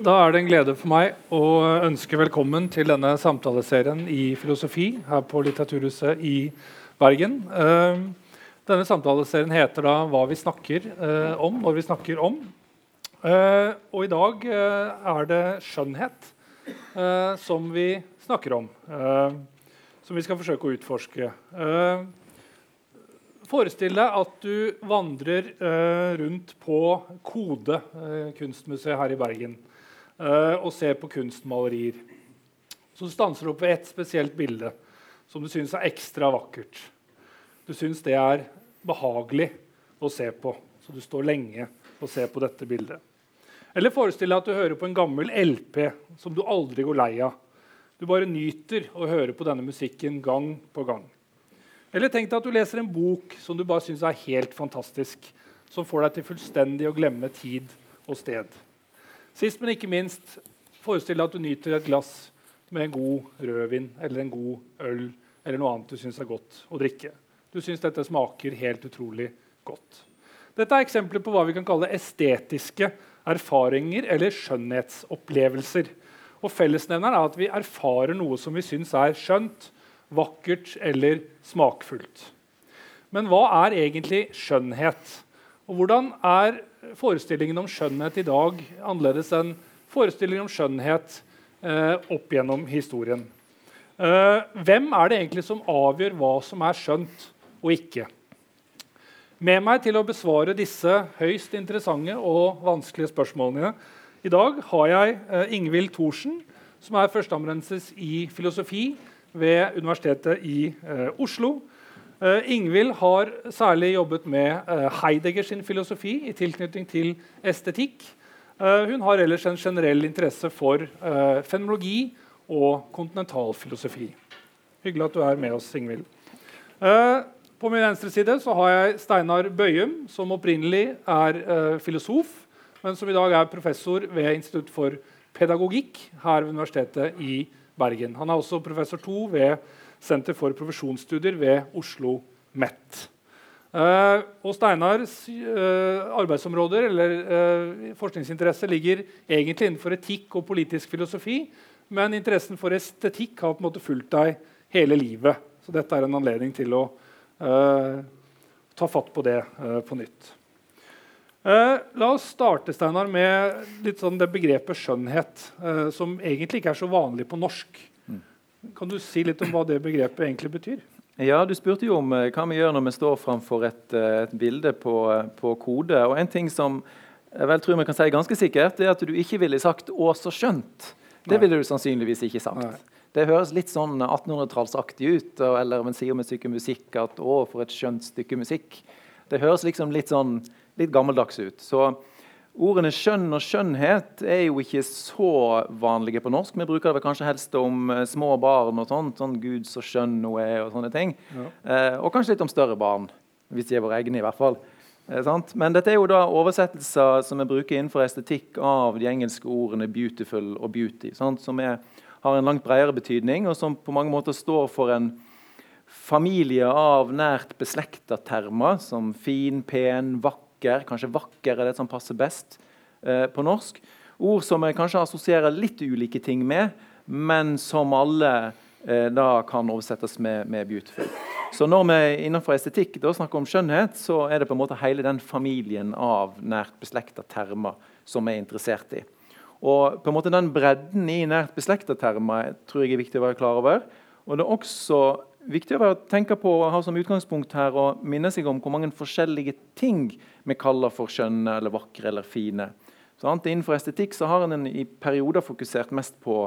Da er det en glede for meg å ønske velkommen til denne samtaleserien i filosofi her på Litteraturhuset i Bergen. Uh, denne samtaleserien heter da 'Hva vi snakker uh, om når vi snakker om'. Uh, og i dag er det skjønnhet som vi snakker om. som vi skal forsøke å utforske. Forestill deg at du vandrer rundt på Kode kunstmuseet her i Bergen. Eh, og ser på kunstmalerier. Så du stanser opp ved ett spesielt bilde som du syns er ekstra vakkert. Du syns det er behagelig å se på, så du står lenge og ser på dette bildet. Eller forestill deg at du hører på en gammel LP som du aldri går lei av. Du bare nyter å høre på denne musikken gang på gang. Eller tenk deg at du leser en bok som du bare syns er helt fantastisk, som får deg til fullstendig å glemme tid og sted. Sist, men ikke minst, forestill deg at du nyter et glass med en god rødvin eller en god øl eller noe annet du syns er godt å drikke. Du syns dette smaker helt utrolig godt. Dette er eksempler på hva vi kan kalle estetiske erfaringer eller skjønnhetsopplevelser. Og Fellesnevneren er at vi erfarer noe som vi syns er skjønt, vakkert eller smakfullt. Men hva er egentlig skjønnhet? Og hvordan er forestillingen om skjønnhet i dag annerledes enn forestillingen om skjønnhet eh, opp gjennom historien. Eh, hvem er det egentlig som avgjør hva som er skjønt og ikke? Med meg til å besvare disse høyst interessante og vanskelige spørsmålene i dag har jeg eh, Ingvild Thorsen, som er førsteamanuensis i filosofi ved Universitetet i eh, Oslo. Uh, Ingvild har særlig jobbet med uh, Heidegger sin filosofi i tilknytning til estetikk. Uh, hun har ellers en generell interesse for fenomenologi og kontinentalfilosofi. Hyggelig at du er med oss, Ingvild. på min venstre side har jeg Steinar Bøyum, som opprinnelig er filosof, men som i dag er professor ved Institutt for pedagogikk her ved Universitetet i Bergen. Han er også professor to ved Senter for profesjonsstudier ved Oslo MET. Uh, og Steinars uh, arbeidsområder eller uh, forskningsinteresse ligger egentlig innenfor etikk og politisk filosofi, men interessen for estetikk har på en måte fulgt deg hele livet. Så dette er en anledning til å ta fatt på det på nytt. la oss starte Steinar, med sånn det begrepet skjønnhet, som egentlig ikke er så vanlig på norsk. Kan du si litt om hva det begrepet egentlig betyr? Ja, Du spurte jo om eh, hva vi gjør når vi står framfor et, eh, et bilde på, eh, på, kode. Og En ting som jeg vel tror vi kan si ganske sikkert, er at du ikke ville sagt 'å, så skjønt'. Det ville du sannsynligvis ikke sagt. Nei. Det høres litt sånn 1800-tallsaktig ut. Eller man sier om et stykke musikk at 'å, for et skjønt stykke musikk'. Det høres liksom litt sånn litt gammeldags ut. Så Ordene skjønn og skjønnhet er jo ikke så vanlige på norsk. Vi bruker det kanskje helst om uh, små barn og sånt. Sånn 'Gud, så skjønn hun er' og sånne ting. Ja. Eh, og kanskje litt om større barn, hvis de er våre egne. i hvert fall. Uh, Men dette er jo da oversettelser som vi bruker innenfor estetikk av de engelske ordene 'beautiful' og 'beauty'. Sant? Som er, har en langt bredere betydning, og som på mange måter står for en familie av nært beslekta termer som fin, pen, vakker vakker. Kanskje 'vakker' er det som passer best eh, på norsk. Ord som jeg kanskje assosierer litt ulike ting med, men som alle eh, da kan oversettes med, med 'beautiful'. Så når vi innenfor estetikk da snakker om skjønnhet, så er det på en måte hele den familien av nært beslekta termer som vi er interessert i. Og på en måte Den bredden i nært beslekta termer tror jeg er viktig å være klar over. Og det er også viktig å tenke på og ha som utgangspunkt her og minne seg om hvor mange forskjellige ting vi kaller for skjønne eller vakre eller fine. Sånn, innenfor estetikk så har en i perioder fokusert mest på,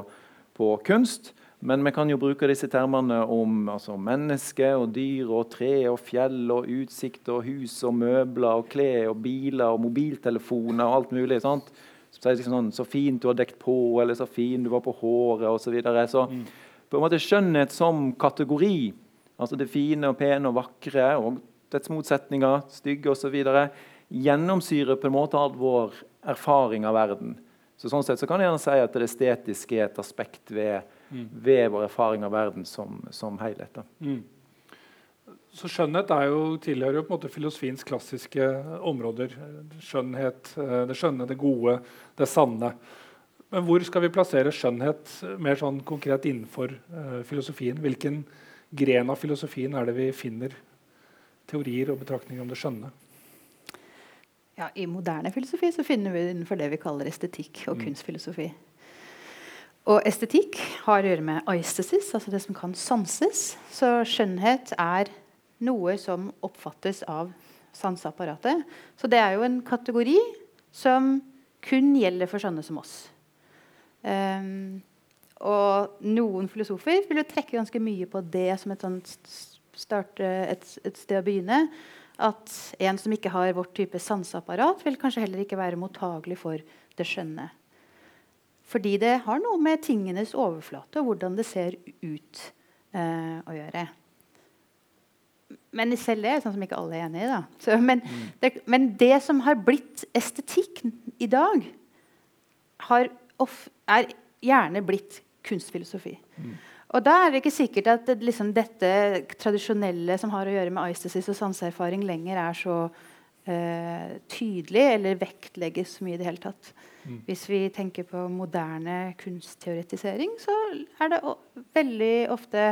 på, kunst. Men vi kan jo bruke disse termene om altså, menneske og dyr og tre og fjell og utsikt og hus og møbler og klær og biler og mobiltelefoner og alt mulig. Sant? Så, sånn, så fint du har dekt på, eller så fin du var på håret osv. Så, videre. så mm på en måte skjønnhet som kategori, altså det fine og pene og vakre og dets motsetninger, stygge osv., gjennomsyrer på en måte all vår erfaring av verden. Så sånn sett så kan jeg gjerne si at det estetiske er et aspekt ved, mm. ved vår erfaring av verden som, som helhet. Mm. Så skjønnhet jo, tilhører jo på en måte filosofiens klassiske områder. Skjønnhet, eh, det skjønne, det gode, det sanne. Men hvor skal vi plassere skjønnhet mer sånn konkret innenfor uh, filosofien? Hvilken gren av filosofien er det vi finner teorier og betraktninger om det skjønne? Ja, I moderne filosofi så finner vi det innenfor det vi kaller estetikk og mm. kunstfilosofi. Og estetikk har å gjøre med aistesis, altså det som kan sanses. Så skjønnhet er noe som oppfattes av sanseapparatet. Så det er jo en kategori som kun gjelder for sånne som oss. Um, og noen filosofer vil jo trekke ganske mye på det som et, start, et, et, sted å begynne. At en som ikke har vårt type sanseapparat, vil kanskje heller ikke være mottagelig for det skjønne. Fordi det har noe med tingenes overflate og hvordan det ser ut eh, å gjøre. Men selv det er sånn som ikke alle er enig i. Så, men, mm. det, men, det, som har blitt estetikk i dag, off, er gjerne blitt kunstfilosofi. Mm. Og da er det ikke sikkert at liksom, dette tradisjonelle som har å gjøre med aistesis og sanseerfaring, lenger er så uh, tydelig eller vektlegges så mye i det hele tatt. Mm. Hvis vi tenker på moderne kunstteoretisering, så er det veldig ofte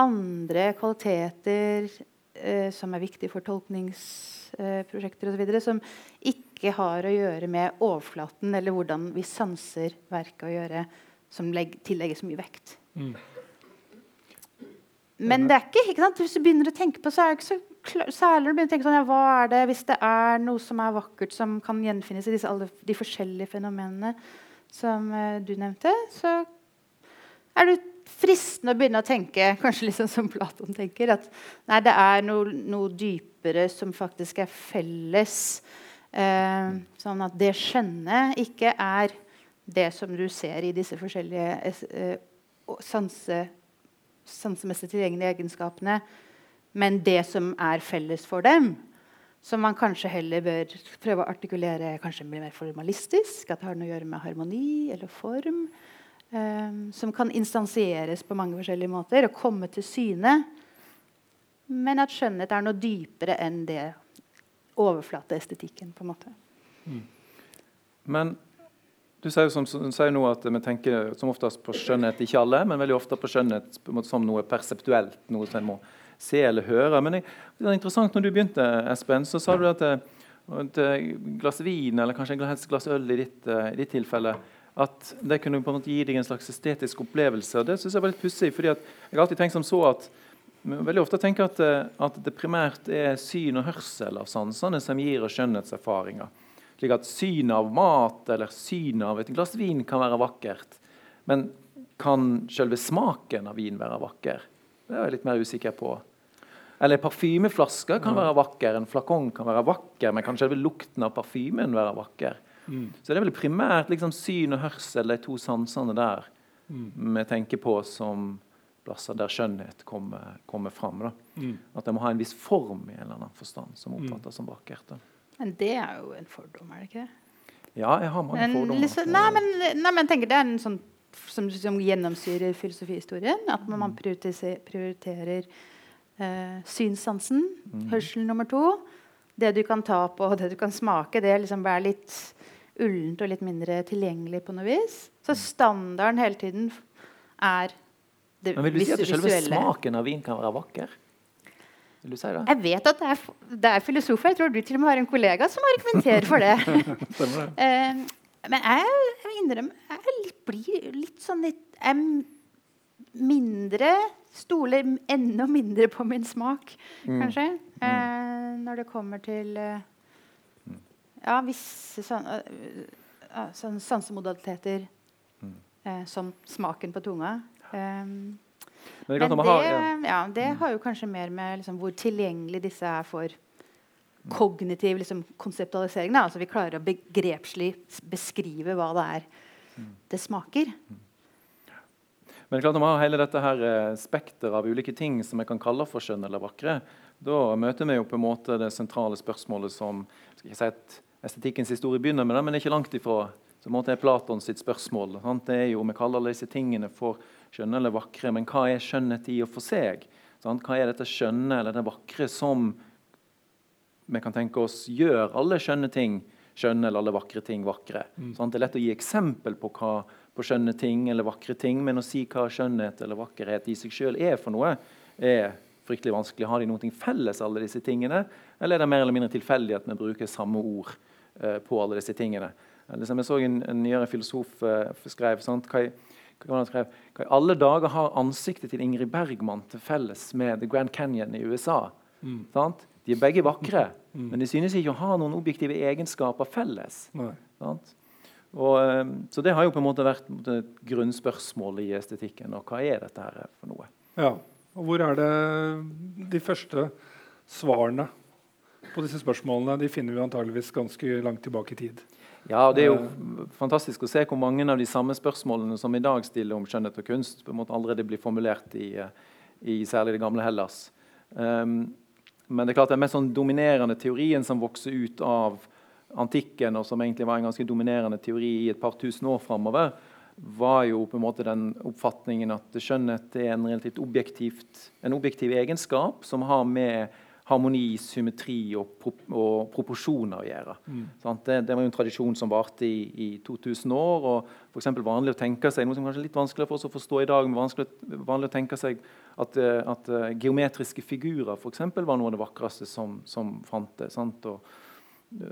andre kvaliteter eh, som er viktige for tolkningsprosjekter eh, osv., som ikke har å gjøre med overflaten eller hvordan vi sanser verket å gjøre, som tillegges mye vekt. Mm. Men det er ikke, ikke sant? hvis du begynner å tenke på så er det ikke så klar, Særlig når du begynner å tenke sånn, ja, hva er det hvis det er noe som er vakkert, som kan gjenfinnes i disse, alle de forskjellige fenomenene som uh, du nevnte, så er det fristende å begynne å tenke kanskje liksom som Platon tenker, at nei, det er noe, noe dypere som faktisk er felles. Eh, sånn at det skjønne ikke er det som du ser i disse forskjellige eh, sanse, sansemessig tilgjengelige egenskapene, men det som er felles for dem. Som man kanskje heller bør prøve å artikulere kanskje mer formalistisk. At det har noe å gjøre med harmoni eller form. Um, som kan instansieres på mange forskjellige måter og komme til syne. Men at skjønnhet er noe dypere enn det overflateestetikken. på en måte. Mm. Men du sier, som, du sier nå at vi tenker som oftest på skjønnhet, ikke alle, men veldig ofte på skjønnhet som noe perseptuelt, noe som en må se eller høre. Men det er interessant, når du begynte, Espen, så sa du at et glass vin eller kanskje et glass øl i ditt, i ditt tilfelle at det kunne på en måte gi deg en slags estetisk opplevelse. og Det synes jeg var litt pussig. fordi jeg har alltid tenkt som så at veldig ofte tenker at, eh, at det primært er syn og hørsel av sansene som gir oss skjønnhetserfaringer. Slik at syn av mat eller syn av et glass vin kan være vakkert. Men kan selve smaken av vin være vakker? Det er jeg litt mer usikker på. Eller parfymeflasker kan være vakker, en flakong kan være vakker, men kan selve lukten av parfymen være vakker? Mm. Så det er vel primært liksom, syn og hørsel, de to sansene der, mm. vi tenker på som plasser der skjønnhet kommer, kommer fram. Mm. At det må ha en viss form i en eller annen forstand som oppfattes som vakkert. Da. Men det er jo en fordom, er det ikke det? Ja, jeg har mange fordommer. Liksom, nei, men, nei, men tenker det er en sånn som, som gjennomsyrer filosofihistorien. At man, man prioriterer, prioriterer eh, synssansen, mm. hørsel nummer to. Det du kan ta på, det du kan smake, det liksom være litt ullent og litt mindre tilgjengelig på noe vis. Så standarden hele tiden er det Men Vil du si at selve smaken av vin kan være vakker? Vil du si det? Jeg vet at det er, det er filosofer. Jeg tror du til og med har en kollega som argumenterer for det. uh, men jeg, jeg innrømmer jeg blir litt sånn litt mindre Stoler enda mindre på min smak, mm. kanskje. Mm. Uh, når det kommer til uh, ja, visse sånne, sånne sansemodaliteter mm. Eh, som smaken på tunga. Um, men, det, men det, har, ja. Ja, det mm. har jo kanskje mer med liksom, hvor tilgjengelig disse er for kognitiv liksom, konseptualisering. Da. Altså Vi klarer å begrepslig beskrive hva det er mm. det smaker. Mm. Men klart når vi har hele dette her eh, spekter av ulike ting som vi kan kalle for skjønne eller vakre, da møter vi jo på en måte det sentrale spørsmålet som skal ikke si at estetikkens historie begynner med det, men det er ikke langt ifra. Så på en måte er Platons sitt spørsmål. Sant? Det er jo, Vi kaller disse tingene for skjønne eller vakre, men hva er skjønnhet i og for seg? Sant? Hva er dette skjønne eller det vakre som vi kan tenke oss gjør alle skjønne ting skjønne eller alle vakre ting vakre. Sant? Det er lett å gi eksempel på, hva, på skjønne ting eller vakre ting, men å si hva skjønnhet eller vakkerhet i seg sjøl er for noe, er fryktelig vanskelig. Har de noe felles, alle disse tingene, eller er det mer eller mindre tilfeldig at vi bruker samme ord eh, på alle disse tingene? Liksom jeg så en, en nyere filosof eh, skrev sant? Hva, hva, skrev, hva i alle dager har ansiktet til Ingrid Bergman til felles med The Grand Canyon i USA? Mm. De er begge vakre, mm. men de synes ikke å ha noen objektive egenskaper felles. Og, eh, så det har jo på en måte vært et grunnspørsmål i estetikken. Og hva er dette her for noe? Ja, og Hvor er det de første svarene på disse spørsmålene de finner vi antageligvis ganske langt tilbake i tid? Ja, og Det er jo uh, fantastisk å se hvor mange av de samme spørsmålene som i dag stiller om skjønnhet og kunst, på en måte allerede blir formulert i, eh, i særlig det gamle Hellas. Um, men det er klart den mest sånn dominerende teorien som vokser ut av antikken, og som egentlig var en ganske dominerende teori i et par tusen år framover, var jo på en måte den oppfatningen at skjønnhet er en relativt en objektiv egenskap som har med harmoni, symmetri og, pro og proporsjoner å gjøre. Mm. Det, det, var jo en tradisjon som varte i, i 2000 år. og for vanlig å tenke seg, Noe som kanskje er litt vanskeligere for oss å forstå i dag, men vanskelig, vanlig å tenke seg at, eh, at uh, geometriske figurer for eksempel, var noe av det vakreste som, som fantes.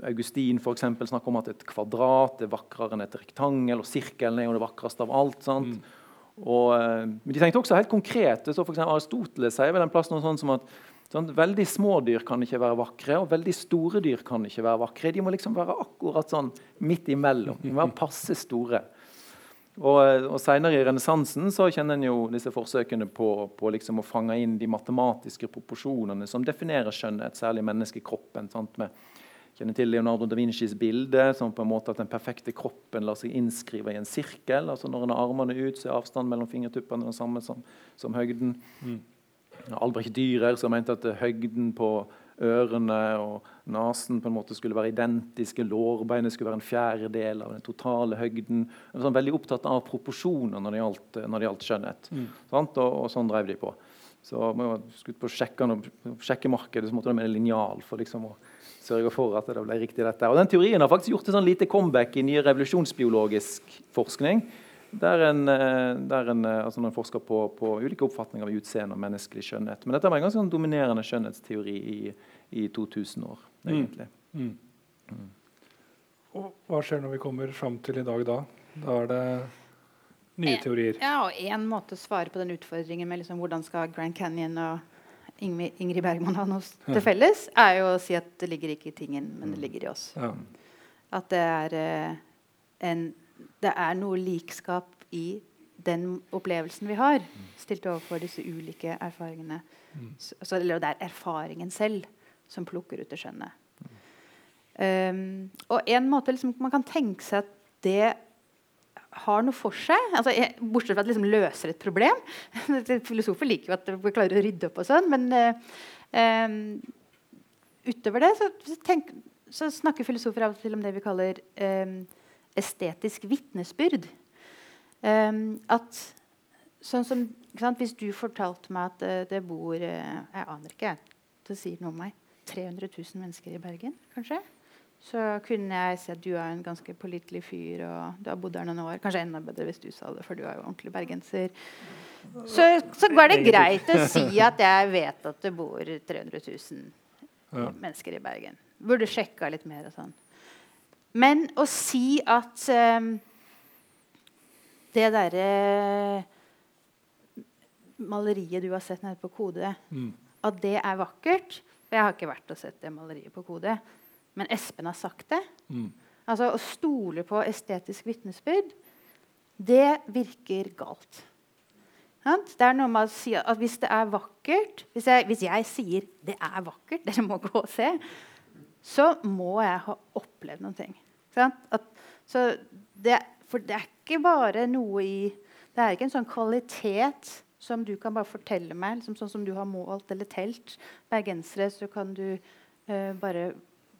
Augustin for eksempel, snakker om at et kvadrat er vakrere enn et rektangel, og sirkelen er jo det vakreste av alt. sant? Mm. Og, uh, men de tenkte også helt konkret. så for Aristoteles sier vel en plass noe sånt som at Sånn, veldig små dyr kan ikke være vakre, og veldig store dyr kan ikke være vakre. De må liksom være akkurat sånn midt imellom. De må være passe store. Og, og Senere i renessansen kjenner en jo disse forsøkene på, på liksom å fange inn de matematiske proporsjonene som definerer skjønnhet, særlig menneskekroppen. Sant? Vi kjenner til Leonardo da Vincis bilde, som på en måte at den perfekte kroppen lar seg innskrive i en sirkel. altså Når en har armene ut, så er avstanden mellom fingertuppene den samme som, som høgden. Mm. Albrecht Dürer som mente at høgden på ørene og nesen på en måte skulle være identiske. Lårbeinet skulle være en fjerdedel av den totale høgden. Sånn, veldig opptatt av proporsjoner når det gjaldt, når det gjaldt skjønnhet. Mm. Og, og, sånn drev de på. Så skulle på sjekkemarkedet så måtte de med en linjal for liksom å sørge for at det ble riktig. dette. Og Den teorien har faktisk gjort et sånn lite comeback i nye revolusjonsbiologisk forskning. Der en, eh, der en, eh, altså en forsker på, på, ulike oppfatninger av utseende og menneskelig skjønnhet. Men dette var en ganske sånn dominerende skjønnhetsteori i, i 2000 år. Mm. egentlig. Mm. Mm. Og hva skjer når vi kommer fram til i dag da? Da er det nye teorier. Ja, og Én måte å svare på den utfordringen med liksom, hvordan skal Grand Canyon og Ingrid Bergman ha noe til felles, er jo å si at det ligger ikke i tingen, men det mm. ligger i oss. Ja. At det er eh, en det er noe likskap i den opplevelsen vi har, stilt overfor disse ulike erfaringene. Mm. Så, eller det er erfaringen selv som plukker ut det skjønne. Um, og en måte liksom, man kan tenke seg at det har noe for seg. Altså, bortsett fra at det liksom løser et problem. Filosofer liker jo at vi klarer å rydde opp og sånn, men uh, um, utover det så, tenk, så, snakker filosofer av og til om det vi kaller um, estetisk vitnesbyrd. Um, at sånn som, sant, Hvis du fortalte meg at uh, det bor uh, Jeg aner ikke, det sier noe om meg. 300 000 mennesker i Bergen, kanskje? Så kunne jeg si at du er en ganske pålitelig fyr, og du har bodd her noen år. Kanskje enda bedre hvis du sa det, for du er jo ordentlig bergenser. Så, så var det greit å si at jeg vet at det bor 300 000 ja. mennesker i Bergen. Burde sjekka litt mer og sånn. Men å si at eh, det derre maleriet du har sett nede på Kode, mm. at det er vakkert For jeg har ikke vært og sett det maleriet på Kode, men Espen har sagt det. Mm. Altså Å stole på estetisk vitnesbyrd, det virker galt. Det er noe med å si at Hvis det er vakkert Hvis jeg, hvis jeg sier 'det er vakkert', dere må gå og se, så må jeg ha opplevd noen ting. At, det, for det er ikke bare noe i Det er ikke en sånn kvalitet som du kan bare fortelle meg, liksom sånn som du har målt eller telt bergensere, så kan du eh, bare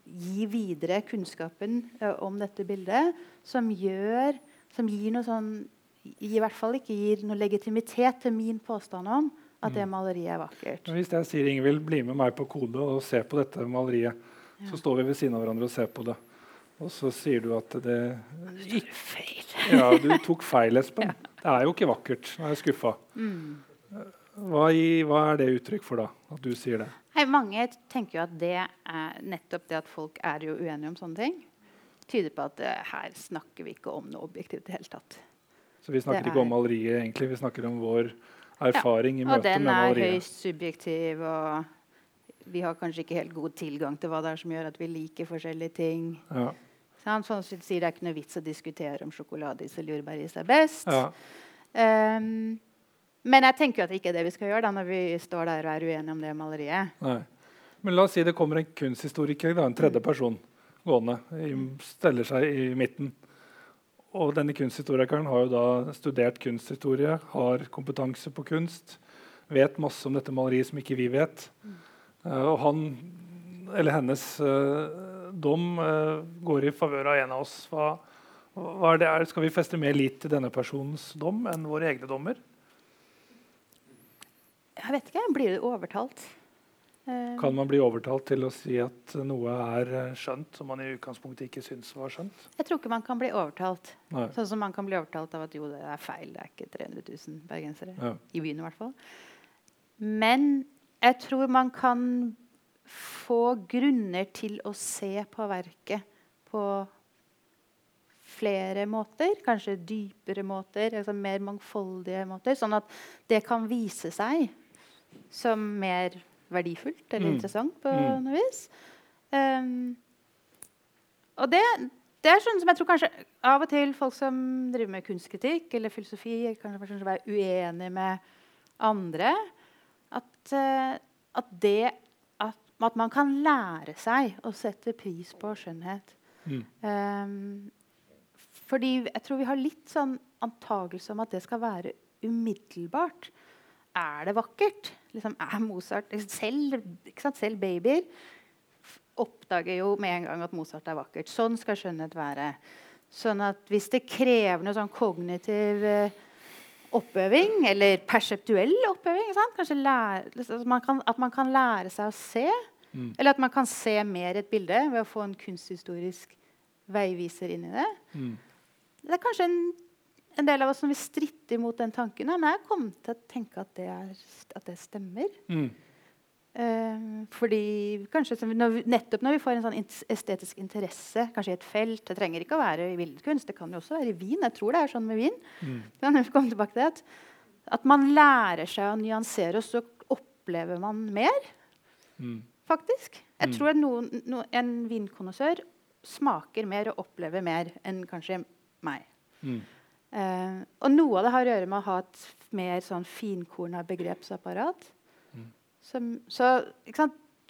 gi videre kunnskapen eh, om dette bildet, som gjør Som gir noe sånn I hvert fall ikke gir noe legitimitet til min påstand om at det mm. maleriet er vakkert. Hvis jeg sier Ingvild, bli med meg på Kode og se på dette maleriet, så står vi ved siden av hverandre og ser på det. Og så sier du at det Det feil. Ja, du tok feil, Espen. Det er jo ikke vakkert. Nå er jeg skuffa. Mm. Hva, hva er det uttrykk for, da? At du sier det? Hei, mange tenker jo at det er nettopp det at folk er jo uenige om sånne ting, tyder på at uh, her snakker vi ikke om noe objektivt i det hele tatt. Så vi snakker er... ikke om er- maleriet, egentlig. Vi snakker om vår erfaring i møte med maleriet. Og den er høyst subjektiv, og vi har kanskje ikke helt god tilgang til hva det er som gjør at vi liker forskjellige ting. Ja. Sånn, Sånn sier Det er ikke noe vits å diskutere om sjokoladeis eller jordbæris er best. Ja. Um, men jeg tenker jo at det ikke er det vi skal gjøre da, når vi står der og er uenige om det maleriet. Nei. Men la oss si det kommer en kunsthistoriker, da, en tredje person, gående. I, steller seg i midten. Og denne kunsthistorikeren har jo da studert kunsthistorie, har kompetanse på kunst, vet masse om dette maleriet som ikke vi vet. Eh, og han, eller hennes eh, dom eh, går i favør av en av oss. Hva, hva er det er? Skal vi feste mer lit til denne personens dom enn våre egne dommer? Jeg vet ikke, Blir du overtalt? Kan man bli overtalt til å si at noe er eh, skjønt som man i utgangspunktet ikke syns var skjønt? jeg tror ikke man kan bli overtalt. Nei. Sånn som man kan bli overtalt av at jo, det er feil, det er ikke 300 000 bergensere. Ja. I byen i hvert fall. Men jeg tror man kan få grunner til å se på verket på flere måter. Kanskje dypere måter, altså mer mangfoldige måter. Sånn at det kan vise seg som mer verdifullt eller Mm. interessant på Mm. noe vis. Um, og det, det er sånn som jeg tror kanskje av og til folk som driver med kunstkritikk eller filosofi, kanskje kanskje være uenig med andre. At, eh, at det at, at man kan lære seg å sette pris på skjønnhet. Mm. Um, fordi jeg tror vi har litt sånn antagelse om at det skal være umiddelbart. Er det vakkert? Liksom, er Mozart selv, selv babyer oppdager jo med en gang at Mozart er vakkert. Sånn skal skjønnhet være. Sånn at hvis det krever noe sånn kognitiv eh, oppøving, eller perseptuell oppøving lære, liksom, at, man kan, at man kan lære seg å se, Mm. eller at man kan se mer i et bilde ved å få en kunsthistorisk veiviser inn i det. Mm. Det er kanskje en, en del av oss som vil stritte imot den tanken. Men jeg kommer til å tenke at det, er, at det stemmer. Mm. Eh, fordi kanskje når vi, Nettopp når vi får en sånn estetisk interesse kanskje i et felt Det trenger ikke å være i billedkunst, det kan jo også være i vin. Jeg tror det er sånn med vin. Mm. Det? At man lærer seg å nyansere, og så opplever man mer. Mm. faktisk. Jeg Mm. tror at noen, no, en vinkonnoissør smaker mer og opplever mer enn kanskje meg. Mm. Eh, og noe av det har å gjøre med å ha et mer sånn finkorna begrepsapparat. Mm. Som, så?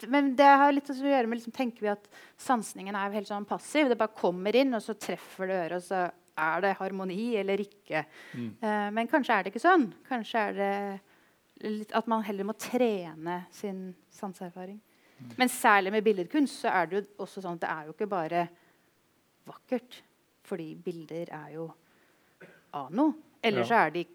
Men det har litt å gjøre med liksom, tenker vi at sansningen er helt sånn passiv. Det bare kommer inn, og så treffer det øret, og så er det harmoni eller ikke. Mm. Uh, men kanskje er det ikke sånn. Kanskje er det litt at man heller må trene sin sanseerfaring. Men særlig med billedkunst så er det jo også sånn at det er jo ikke bare vakkert. Fordi bilder er jo av noe. Eller Ja. så er de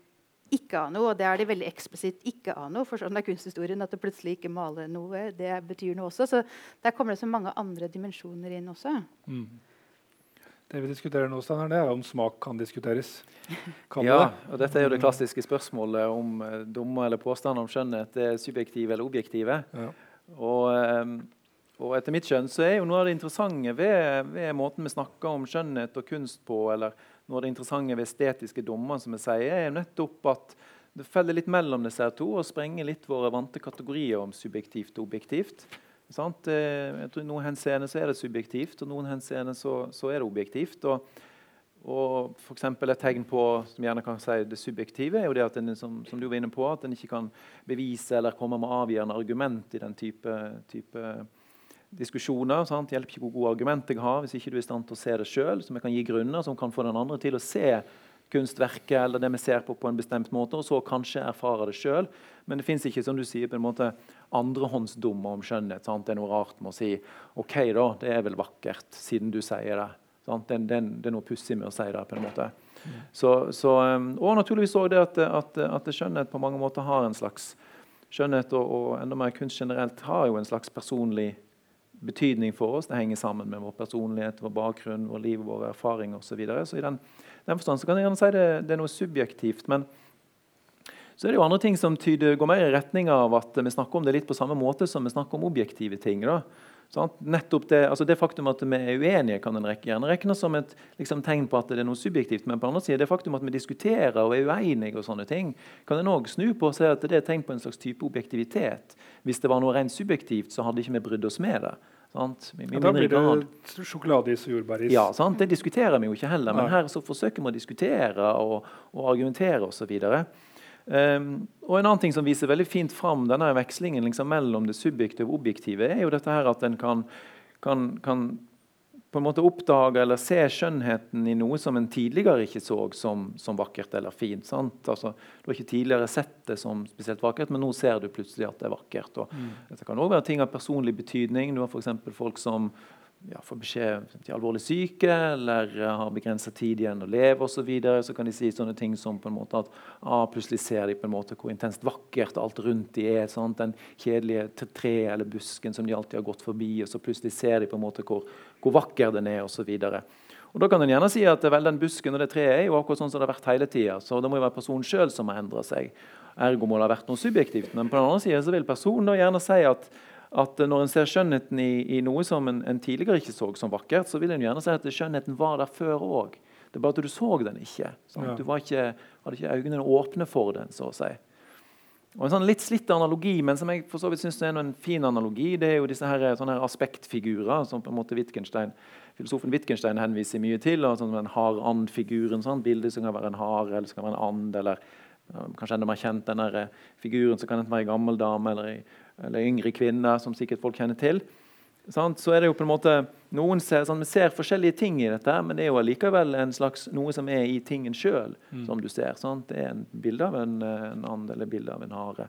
ikke av noe, og det er de veldig eksplisitt ikke av noe. For sånn er kunsthistorien at det plutselig ikke maler noe. Det betyr noe også. Så der kommer det så mange andre dimensjoner inn også. Mm. Det vi diskuterer nå, Steinar, det er om smak kan diskuteres. Kan ja, det? og dette er jo det klassiske spørsmålet om eh, dommer eller påstander om skjønnhet er subjektive eller objektive. Ja. Og, eh, og etter mitt skjønn så er jo noe av det interessante ved, ved måten vi snakker om skjønnhet og kunst på, eller noe av det interessante ved estetiske dommer, som jeg sier, er nettopp at det feller litt mellom disse to og sprenger litt våre vante kategorier om subjektivt og objektivt. Sant? Eh, Jeg tror I noen henseende så er det subjektivt, og noen henseende så, så er det objektivt. Og, og for Et tegn på som gjerne kan si det subjektive er jo det at en, som, som du var inne på, at en ikke kan bevise eller komme med avgjørende argument i den type, type diskusjoner. Sant? Hjelper ikke hvor gode argument jeg har, hvis ikke du er i stand til å se det sjøl. Som jeg kan gi grunner som kan få den andre til å se kunstverket eller det vi ser på på en bestemt måte, og så kanskje erfare det sjøl. Men det fins ikke som du sier, på en måte andrehåndsdommer om skjønnhet. Sant? Det er noe rart med å si OK, da, det er vel vakkert, siden du sier det. Det, det, det er noe pussig med å si det. på en måte. Så, så, um, og naturligvis òg det at, at, at skjønnhet på mange måter har en slags Skjønnhet og, og enda mer kunst generelt har jo en slags personlig betydning for oss. Det henger sammen med vår personlighet, vår bakgrunn, vår liv, våre erfaringer osv. Så, videre. så i den, den forstand så kan jeg gjerne si det, det er noe subjektivt. men så er det jo andre ting som tyder, går mer i retning av at vi snakker om det litt på samme måte som vi snakker om objektive ting. da. Sånn, nettopp det, altså det faktum at vi er uenige, kan en rekke, gjerne regnes som et liksom, tegn på at det er noe subjektivt. Men på andre siden, det faktum at vi diskuterer og er uenige, og sånne ting, kan en òg snu på og si at det er et tegn på en slags type objektivitet. Hvis det var noe rent subjektivt, så hadde ikke vi brydd oss med det. Sant? Ja, da blir det sjokoladeis og jordbæris. Ja, sant? Det diskuterer vi jo ikke heller. Men her så forsøker vi å diskutere og, og argumentere osv. Um, og En annen ting som viser veldig fint fram denne vekslingen liksom, mellom det subjektive og objektive, er jo dette her at en kan, kan, kan, på en måte oppdage eller se skjønnheten i noe som en tidligere ikke så som, som vakkert eller fint. Altså, du har ikke tidligere sett det som spesielt vakkert, men nå ser du plutselig at det er vakkert. Og mm. Det kan også være ting av personlig betydning. Du har f.eks. folk som ja, får beskjed til alvorlig syke eller har begrensa tid igjen å leve osv., så, videre, så kan de si sånne ting som på en måte at ah, plutselig ser de på en måte hvor intenst vakkert alt rundt de er. Sant? Den kjedelige treet eller busken som de alltid har gått forbi, og så plutselig ser de på en måte hvor, hvor vakker den er osv. Og Da kan en gjerne si at vel, den busken og det treet er jo akkurat sånn som det har vært hele tida. Så det må jo være personen sjøl som har endra seg. Ergo må det ha vært noe subjektivt. Men på den andre siden så vil personen da gjerne si at at når en ser skjønnheten i, i noe som en, en, tidligere ikke så som vakkert, så vil en gjerne si at skjønnheten var der før òg. Det er bare at du så den ikke. Ja. Du ikke, hadde ikke øynene åpne for den. så å si. Og En sånn litt slitt analogi, men som jeg for så vidt synes er en fin analogi, det er jo disse her, sånne her aspektfigurer som på en måte Wittgenstein, filosofen Wittgenstein henviser mye til. Og sånn Den har-and-figuren. Sånn, Bildet som kan være en hare eller som kan være en and. eller Kanskje enda mer kjent den figuren som kan enten være en gammel dame eller ei eller yngre kvinner, som sikkert folk kjenner til. Så er det jo på en måte, noen ser, sånn, Vi ser forskjellige ting i dette, men det er jo allikevel en slags, noe som er i tingen sjøl. Mm. Som du ser. Sant? Det er en bilde av en, en and eller bilde av en hare.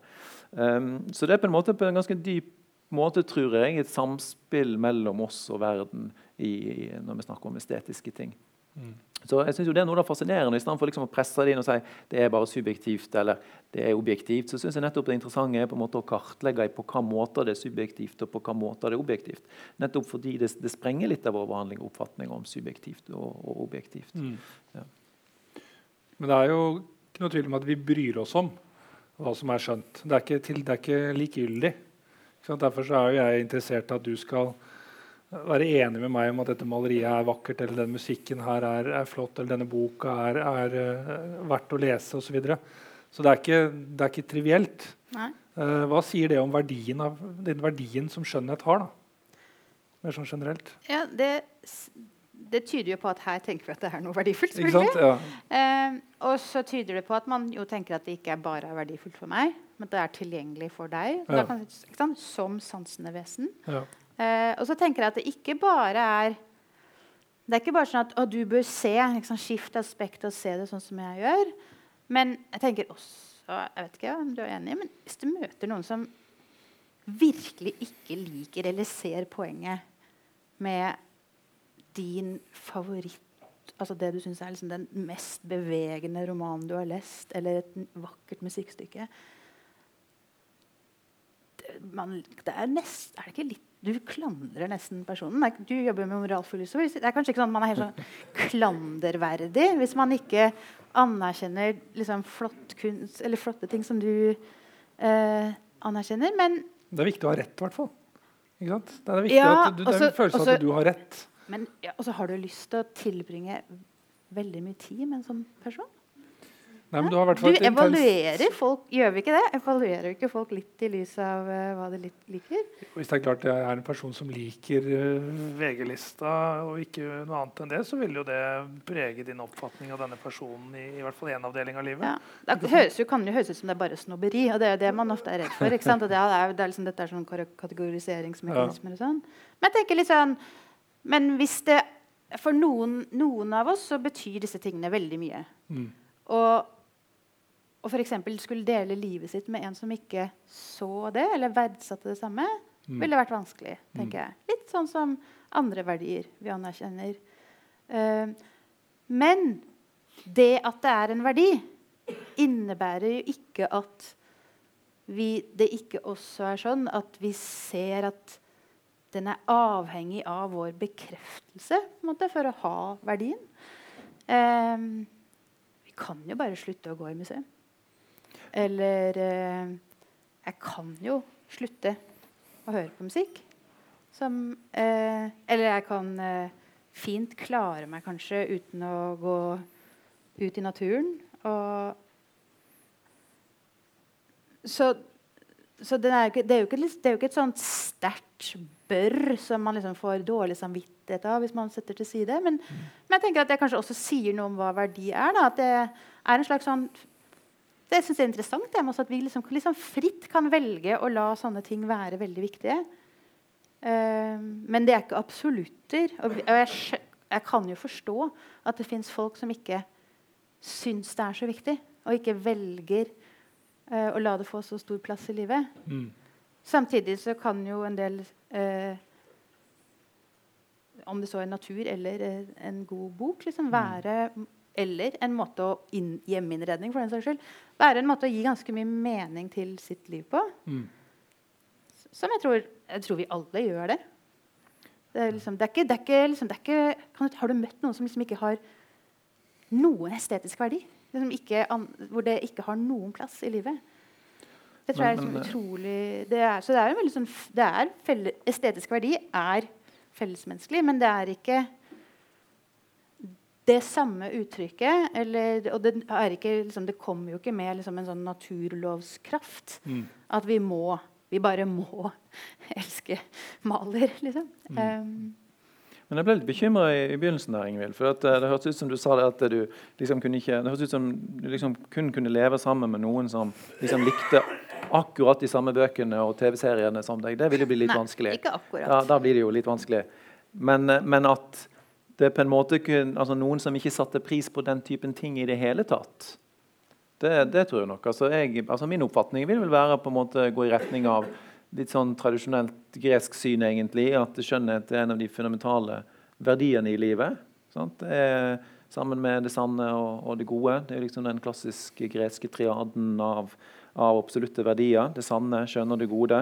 Um, så det er på en måte på en ganske dyp måte, tror jeg, et samspill mellom oss og verden i, når vi snakker om estetiske ting. Mm. Så jeg synes jo Det er noe fascinerende. I stedet for liksom å presse det inn og si det er bare subjektivt eller det er objektivt, så synes jeg nettopp det interessante er på en måte å kartlegge på hva måter det er subjektivt og på hva måter det er objektivt. Nettopp fordi det, det sprenger litt av vår vanlige oppfatning om subjektivt og, og objektivt. Mm. Ja. Men det er jo ikke noe tvil om at vi bryr oss om hva som er skjønt. Det er ikke, til, det er ikke likegyldig. Derfor er jo jeg interessert i at du skal være enig med meg om at dette maleriet er vakkert, eller den musikken her er, er flott, eller denne boka er, er uh, verdt å lese osv. Så, videre. så det er, ikke, det er ikke trivielt. Uh, hva sier det om verdien av, den verdien som skjønnhet har? da? Mer sånn generelt. Ja, det, det, tyder jo på at her tenker vi at det er noe verdifullt. Ja. Uh, og så tyder det på at man jo tenker at det ikke er bare er verdifullt for meg, men det er tilgjengelig for deg. Ja. Kan, som sansende vesen. Ja. Eh, og så tenker jeg at det ikke bare er det er ikke bare sånn at å, du bør se, liksom, skifte aspekt og se det sånn som jeg gjør. Men jeg tenker også jeg vet ikke om du er enig, men hvis du møter noen som virkelig ikke liker eller ser poenget med din favoritt Altså det du syns er liksom den mest bevegende romanen du har lest, eller et vakkert musikkstykke det, man, det er, nest, er det ikke litt du klandrer nesten personen. Du jobber med moralfilosofi. Det er kanskje ikke sånn at man er helt sånn klanderverdig hvis man ikke anerkjenner liksom, flott kunst, eller flotte ting som du eh, anerkjenner. Men Det er viktig å ha rett, i hvert fall. Det er viktig ja, at du, det er en følelse av at du har rett. Men ja, Og så har du lyst til å tilbringe veldig mye tid med en sånn person. Nei, du, du evaluerer folk, gjør vi ikke det? Evaluerer ikke folk litt i lys av uh, hva de liker? Hvis det er klart jeg er en person som liker uh, VG-lista og ikke noe annet enn det, så vil jo det prege din oppfatning av denne personen i, i hvert fall én avdeling av livet. Ja. Det høres jo, kan jo høres ut som det er bare snobberi, og det er det man ofte er redd for. ikke sant? Det er, det er liksom, dette er sånn kategoriseringsmekanismer og sånn. Men jeg tenker litt sånn Men hvis det For noen, noen av oss så betyr disse tingene veldig mye. Mm. Og og f.eks. skulle dele livet sitt med en som ikke så det, eller verdsatte det samme, mm. ville vært vanskelig. tenker mm. jeg. Litt sånn som andre verdier vi anerkjenner. Uh, men det at det er en verdi, innebærer jo ikke at vi, det ikke også er sånn at vi ser at den er avhengig av vår bekreftelse måte, for å ha verdien. Eh, vi kan jo bare slutte å gå i museum. Eller eh, jeg kan jo slutte å høre på musikk. Som, eh, eller jeg kan eh, fint klare meg kanskje uten å gå ut i naturen. Og så, så det, er ikke, det, er ikke, det, er jo ikke, et sånt sterkt bør som man liksom får dårlig samvittighet av hvis man setter til side. Men, men, jeg tenker at det kanskje også sier noe om hva verdi er. Da. At det er en slags sånn det synes jeg er interessant det, at vi liksom, liksom fritt kan velge å la sånne ting være veldig viktige. Uh, men det er ikke absolutter. Og, jeg, jeg, kan jo forstå at det fins folk som ikke syns det er så viktig, og ikke velger uh, å la det få så stor plass i livet. Mm. Samtidig så kan jo en del uh, Om det så er natur eller en god bok, liksom mm. Eller en måte å inn, hjemmeinnredning for den saks skyld, være en måte å gi ganske mye mening til sitt liv på. Mm. Som jeg tror, jeg tror, vi alle gjør det. det, er liksom, det er ikke, det er ikke, liksom, det er ikke kan, Har du møtt noen som liksom ikke har noen estetisk verdi? Liksom ikke, hvor det ikke har noen plass i livet? Det tror jeg er liksom utrolig det er, Så det er jo veldig sånn det er felle, Estetisk verdi er fellesmenneskelig, men det er ikke det samme uttrykket eller, Og det, ikke, liksom, det, kommer jo ikke med liksom, en sånn naturlovskraft. Mm. At vi må Vi bare må elske Maler, liksom. Mm. Um, men jeg ble litt bekymra i, i, begynnelsen. der, Ingvild, for at, uh, Det hørtes ut som du sa det at du liksom kunne ikke, det hørtes ut som du liksom kun kunne leve sammen med noen som liksom likte akkurat de samme bøkene og TV-seriene som deg. Det ville bli litt Nei, vanskelig. Ikke akkurat. Da, Da blir det jo litt vanskelig. Men, uh, men at det er på en måte kun, altså noen som ikke satte pris på den typen ting i det hele tatt. Det, det tror jeg nok. Altså jeg, altså min oppfatning vil vel være på en måte gå i retning av litt sånn tradisjonelt gresk syn, egentlig, at skjønnhet er en av de fundamentale verdiene i livet. Er sammen med det sanne og, og, det gode. Det er liksom den klassiske greske triaden av, av absolutte verdier. Det sanne, skjønne og det gode.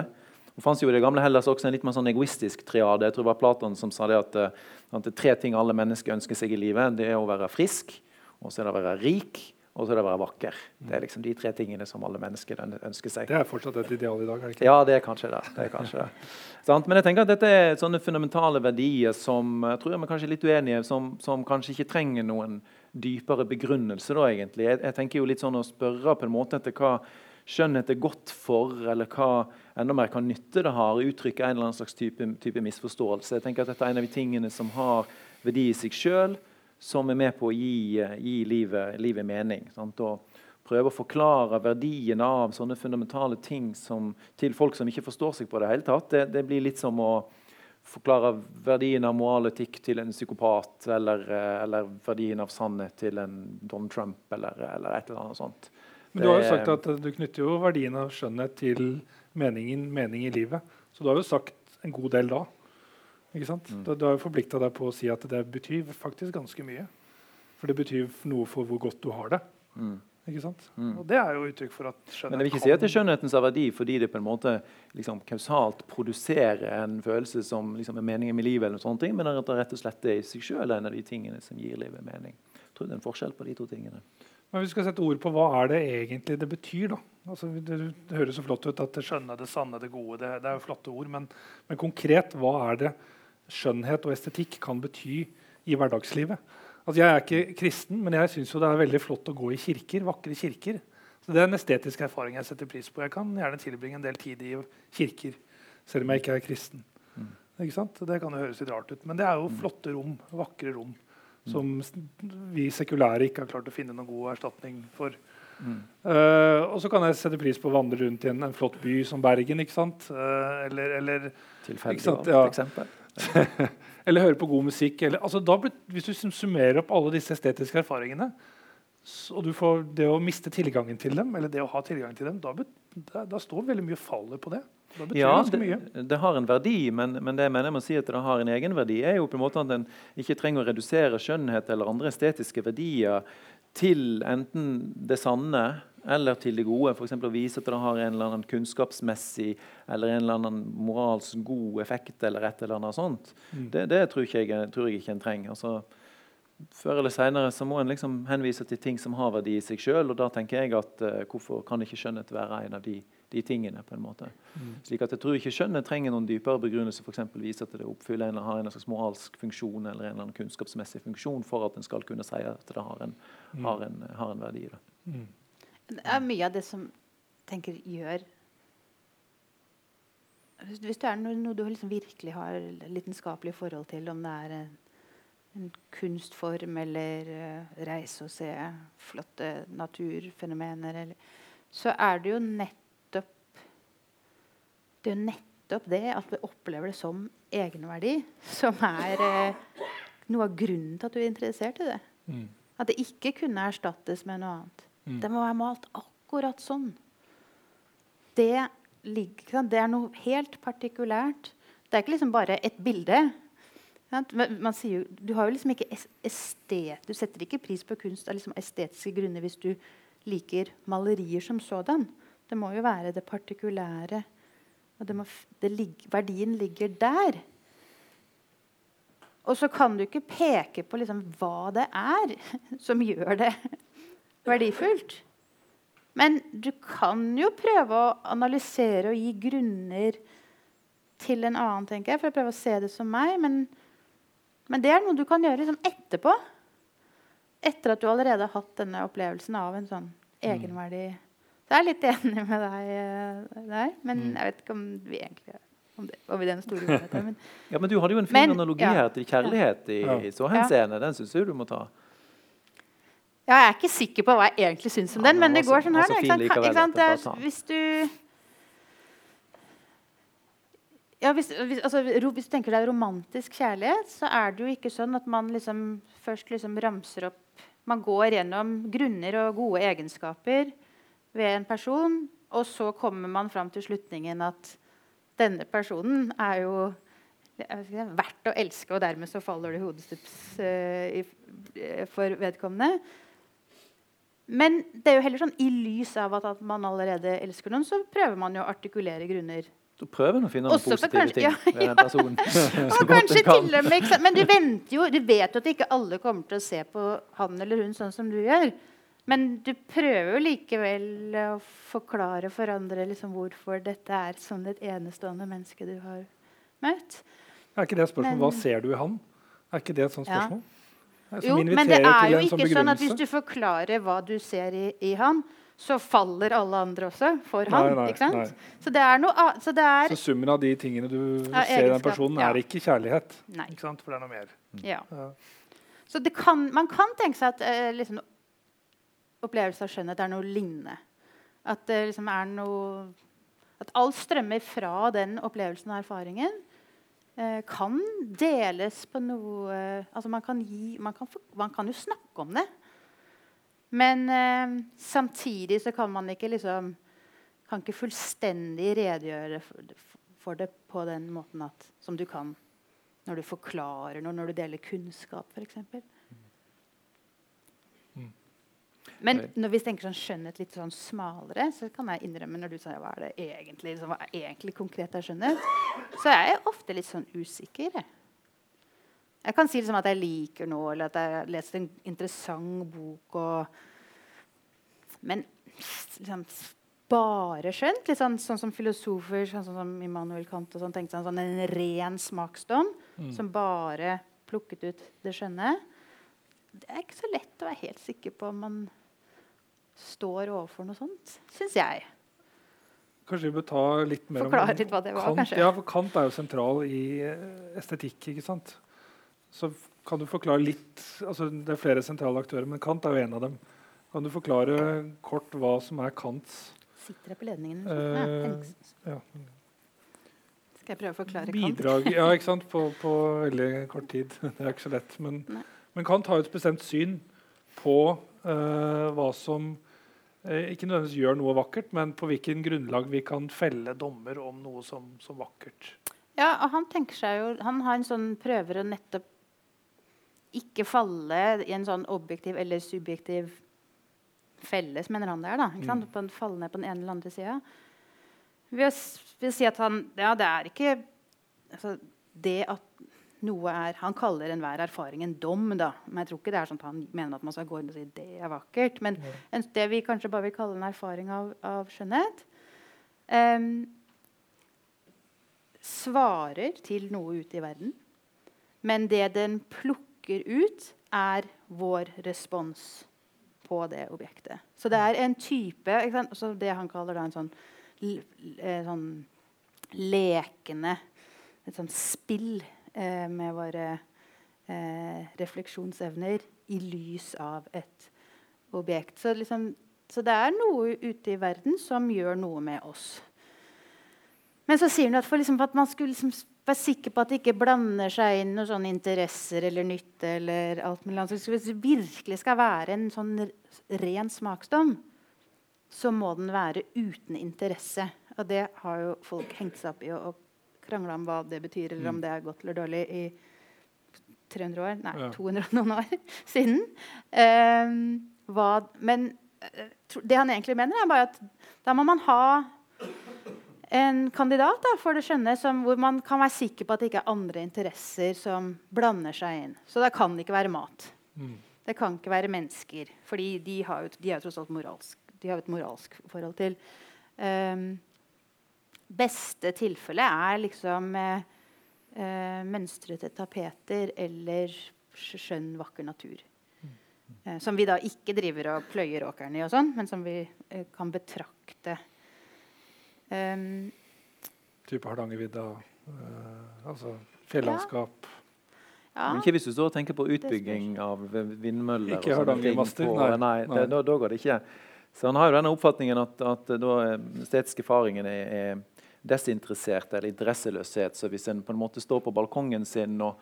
Det fanns jo i det gamle Hellas også en litt mer sånn egoistisk triade. Jeg tror det var Platon som sa det at, eh, at det er tre ting alle mennesker ønsker seg i livet. Det er å være frisk, og så er det å være rik, og så er det å være vakker. Det er liksom de tre tingene som alle mennesker ønsker seg. Det er fortsatt et ideal i dag? er det ikke? Ja, det er kanskje det. det, er kanskje det. Men jeg tenker at dette er sånne fundamentale verdier som jeg tror er kanskje litt uenige, som, som kanskje ikke trenger noen dypere begrunnelse. da egentlig. Jeg, jeg, tenker jo litt sånn å spørre på en måte etter hva skjønnhet er godt for, eller hva enda mer kan nytte det har, uttrykke en eller annen slags type, type, misforståelse. Jeg tenker at Dette er en av de tingene som har verdi i seg sjøl, som er med på å gi, gi livet, livet, mening. Sant? Og prøve å forklare verdien av sånne fundamentale ting som, til folk som ikke forstår seg på det hele tatt, det, det blir litt som å forklare verdien av moral etikk til en psykopat, eller, eller, verdien av sannhet til en Don Trump, eller, eller et eller annet sånt. Men du har jo sagt at du knytter jo verdien av skjønnhet til meningen, mening i livet. Så du har jo sagt en god del da. Ikke sant? Mm. Du, du har jo forplikta deg på å si at det betyr faktisk ganske mye. For det betyr noe for hvor godt du har det. Mm. Ikke sant? Mm. Og det er jo uttrykk for at skjønnhet Men jeg vil ikke si at det er skjønnhetens verdi fordi det på en måte liksom, kausalt produserer en følelse som liksom, er meningen med livet, eller sånne ting, men at det rett og slett er i seg sjøl en av de tingene som gir livet mening. Jeg tror det er en forskjell på de to tingene. Men vi skal sette ord på hva er det egentlig det betyr. da? Altså, det, det, høres så flott ut at det skjønne, det sanne, det gode. Det, det er jo flotte ord. Men, men, konkret, hva er det skjønnhet og estetikk kan bety i hverdagslivet? Altså, jeg er ikke kristen, men jeg syns det er veldig flott å gå i kirker. vakre kirker. Så Det er en estetisk erfaring jeg setter pris på. Jeg kan gjerne tilbringe en del tid i kirker, selv om jeg ikke er kristen. Mm. Ikke sant? Det kan jo høres litt rart ut, men det er jo flotte rom. Vakre rom som vi sekulære ikke har klart å finne noen god erstatning for. Mm. Uh, og så kan jeg sette pris på å vandre rundt i en, en flott by som Bergen. ikke sant? Uh, eller, eller Tilfeldig ja. eksempel. eller høre på god musikk. Eller, altså, da, hvis du summerer opp alle disse estetiske erfaringene, og du får det å miste tilgangen til dem, eller det å ha tilgang til dem, da, da, da står veldig mye fallet på det. Ja, det, det, har en verdi, men, men, det jeg mener med å si at det har en egenverdi, er jo på en måte at en ikke trenger å redusere skjønnhet eller andre estetiske verdier til enten det sanne eller til det gode. F.eks. å vise at det har en eller annen kunnskapsmessig eller en eller annen moralsk god effekt. eller et eller annet sånt. Mm. Det, det tror, ikke jeg, tror jeg ikke en trenger. Altså, før eller senere så må en liksom henvise til ting som har verdi i seg sjøl. Og da tenker jeg at uh, hvorfor kan ikke skjønnhet være en av de, de tingene? på en måte. Mm. Slik at jeg tror ikke skjønnhet trenger noen dypere begrunnelse. For eksempel, vise at det oppfyller en, har en slags moralsk funksjon eller en eller annen kunnskapsmessig funksjon for at en skal kunne si at det har en, Mm. har en, har en verdi. Mm. Det er mye av det som tenker gjør Hvis hvis det er noe, noe du liksom virkelig har lidenskapelig forhold til, om det er en, kunstform eller eh, reise og se flotte naturfenomener, eller, så er det jo nettopp Det er jo nettopp det at vi opplever det som egenverdi, som er eh, noe av grunnen til at du er interessert i det. Mm. At det ikke kunne erstattes med noe annet. Mm. Det må være malt akkurat sånn. Det, ligger, det er noe helt partikulært. Det er ikke liksom bare et bilde. Man sier jo, du har jo liksom ikke estet, du setter ikke pris på kunst av liksom estetiske grunner hvis du liker malerier som sådan. Det må jo være det partikulære. Og det må, det lig, verdien ligger der. Og så kan du ikke peke på liksom hva det er som gjør det verdifullt. Men du kan jo prøve å analysere og gi grunner til en annen, tenker jeg, for å prøve å se det som meg. Men, men det er noe du kan gjøre liksom etterpå. Etter at du allerede har hatt denne opplevelsen av en sånn egenverdi. Så jeg er litt enig med deg eh, der, men Mm. jeg vet ikke om vi egentlig er om det, om den store uenigheten. Men Ja, men du hadde jo en fin Men- analogi ja. her til kjærlighet i, Ja. i så henseende. Den syns jeg du må ta. Ja, jeg er ikke sikker på hva jeg egentlig syns om Ja, den, men men det går sånn her. Ikke sant? Ikke sant? Hvis du ja, hvis, hvis, altså, hvis du tenker deg romantisk kjærlighet, så er det jo ikke sånn at man liksom først liksom ramser opp Man går gjennom grunner og gode egenskaper ved en person, og så kommer man fram til slutningen at denne personen er jo ikke, verdt å elske, og dermed så faller det hodestups uh, i- eh, for vedkommende. Men det er jo heller sånn i lys av at, at man allerede elsker noen, så prøver man jo å artikulere grunner. Du prøver å finne noen positive kanskje- ting ja, ved den personen. Og kanskje kan. til og med. Men du venter jo, du vet jo at ikke alle kommer til å se på han eller hun sånn som du gjør. Men du prøver jo likevel å forklare for andre liksom hvorfor dette er som et enestående menneske du har møtt. Er ikke det spørsmål Men- hva ser du i han? Er ikke det et sånt spørsmål? Ja. Jo, men det er jo sånn ikke sånn at hvis du forklarer hva du ser i, i han, så faller alle andre også for han. Nei, nei, ikke sant? nei. Så det er noe så det er, Så summen av de tingene du Ja, ser i den personen, ja. er ikke kjærlighet. Nei. Ikke sant? For det er noe mer. ja. Ja. Så det kan, man kan tenke seg at eh, liksom, opplevelse av skjønnhet er noe lignende. At det liksom er noe At alt strømmer fra den opplevelsen og erfaringen. Eh, kan deles på noe Altså man kan gi Man kan, man kan jo snakke om det. Men eh, samtidig så kan man ikke liksom Kan ikke fullstendig redegjøre for, for det på den måten at, som du kan når du forklarer noe, når du deler kunnskap, f.eks. Mm. Men Nei. når vi tenker sånn skjønnhet litt sånn smalere, så kan jeg innrømme når du sier hva er det egentlig, liksom, hva er egentlig konkret er skjønnhet, så er jeg ofte litt sånn usikker. Jeg, jeg kan si liksom at jeg liker noe, eller at jeg har lest en interessant bok. Og, men liksom, bare skjønt, litt sånn, sånn som filosofer sånn som Immanuel Kant og sånn, tenkte sånn, sånn en ren smaksdom Mm. som bare plukket ut det skjønne. Det er ikke så lett å være helt sikker på om man står overfor noe sånt, syns jeg. Kanskje vi bør ta litt mer Forklare om litt hva det var, Kant. kanskje. Ja, for Kant er jo sentral i eh, estetikk. ikke sant? Så kan du forklare litt altså Det er flere sentrale aktører, men Kant er jo en av dem. Kan du forklare kort hva som er Kants Sitter jeg på ledningen? Uh, Ja, Skal jeg prøve å forklare Kant? bidrag Ja, ikke sant? På, på veldig kort tid. Det er ikke så lett. Men, men Kant har jo et bestemt syn på uh, hva som eh, ikke nødvendigvis gjør noe vakkert, men på hvilken grunnlag vi kan felle dommer om noe som, som vakkert. Ja, og han tenker seg jo Han har en sånn prøver å nettopp ikke falle i en sånn objektiv eller subjektiv felles, mener han det er. da, ikke sant? På en, falle ned på den ene eller andre sida. Ved, å si at han Ja, det er ikke altså, det at noe er Han kaller enhver erfaring en dom, da. Men jeg tror ikke det er sånn at han mener at man skal gå inn og si det er vakkert. Men en, det vi kanskje bare vil kalle en erfaring av, av skjønnhet, um, svarer til noe ute i verden. Men det den plukker ut, er vår respons på det objektet. Så det er en type Det han kaller en sånn, eh, sånn lekende Et sånn spill eh, med våre eh, refleksjonsevner i lys av et objekt. Så, liksom, så det er noe ute i verden som gjør noe med oss. Men så sier han at for, liksom, at man skulle liksom være sikker på at det ikke blander seg inn noen sånne interesser eller nytte. eller alt mulig Hvis det virkelig skal være en sånn ren smaksdom, så må den være uten interesse. Og det har jo folk hengt seg opp i og, krangla om hva det betyr, eller om det er godt eller dårlig i 300 år, nei, Ja. 200 og noen år siden. Um, hva, men eh, det han egentlig mener, er bare at da må man ha en kandidat da, for det skjønne som, hvor man kan være sikker på at det ikke er andre interesser som blander seg inn. Så da kan det ikke være mat. Mm. Det kan ikke være mennesker, fordi de har jo, tross alt moralsk, de har et moralsk forhold til. Um, beste tilfelle er liksom eh, eh, mønstrete tapeter eller skjønn, vakker natur. Eh, som vi da ikke driver og pløyer åkeren i, og sånn, men som vi eh, kan betrakte. Um, Type Hardangervidda. uh, altså fjellandskap. ja. Men ikke hvis du står og tenker på utbygging av vindmøller. Ikke Hardangermaster, nei. nei, Nei. det, da, da går det ikke. Så han har jo denne oppfatningen at, at da eh, estetiske erfaringen er, er desinteressert eller interesseløshet. Så hvis en på en måte står på balkongen sin og,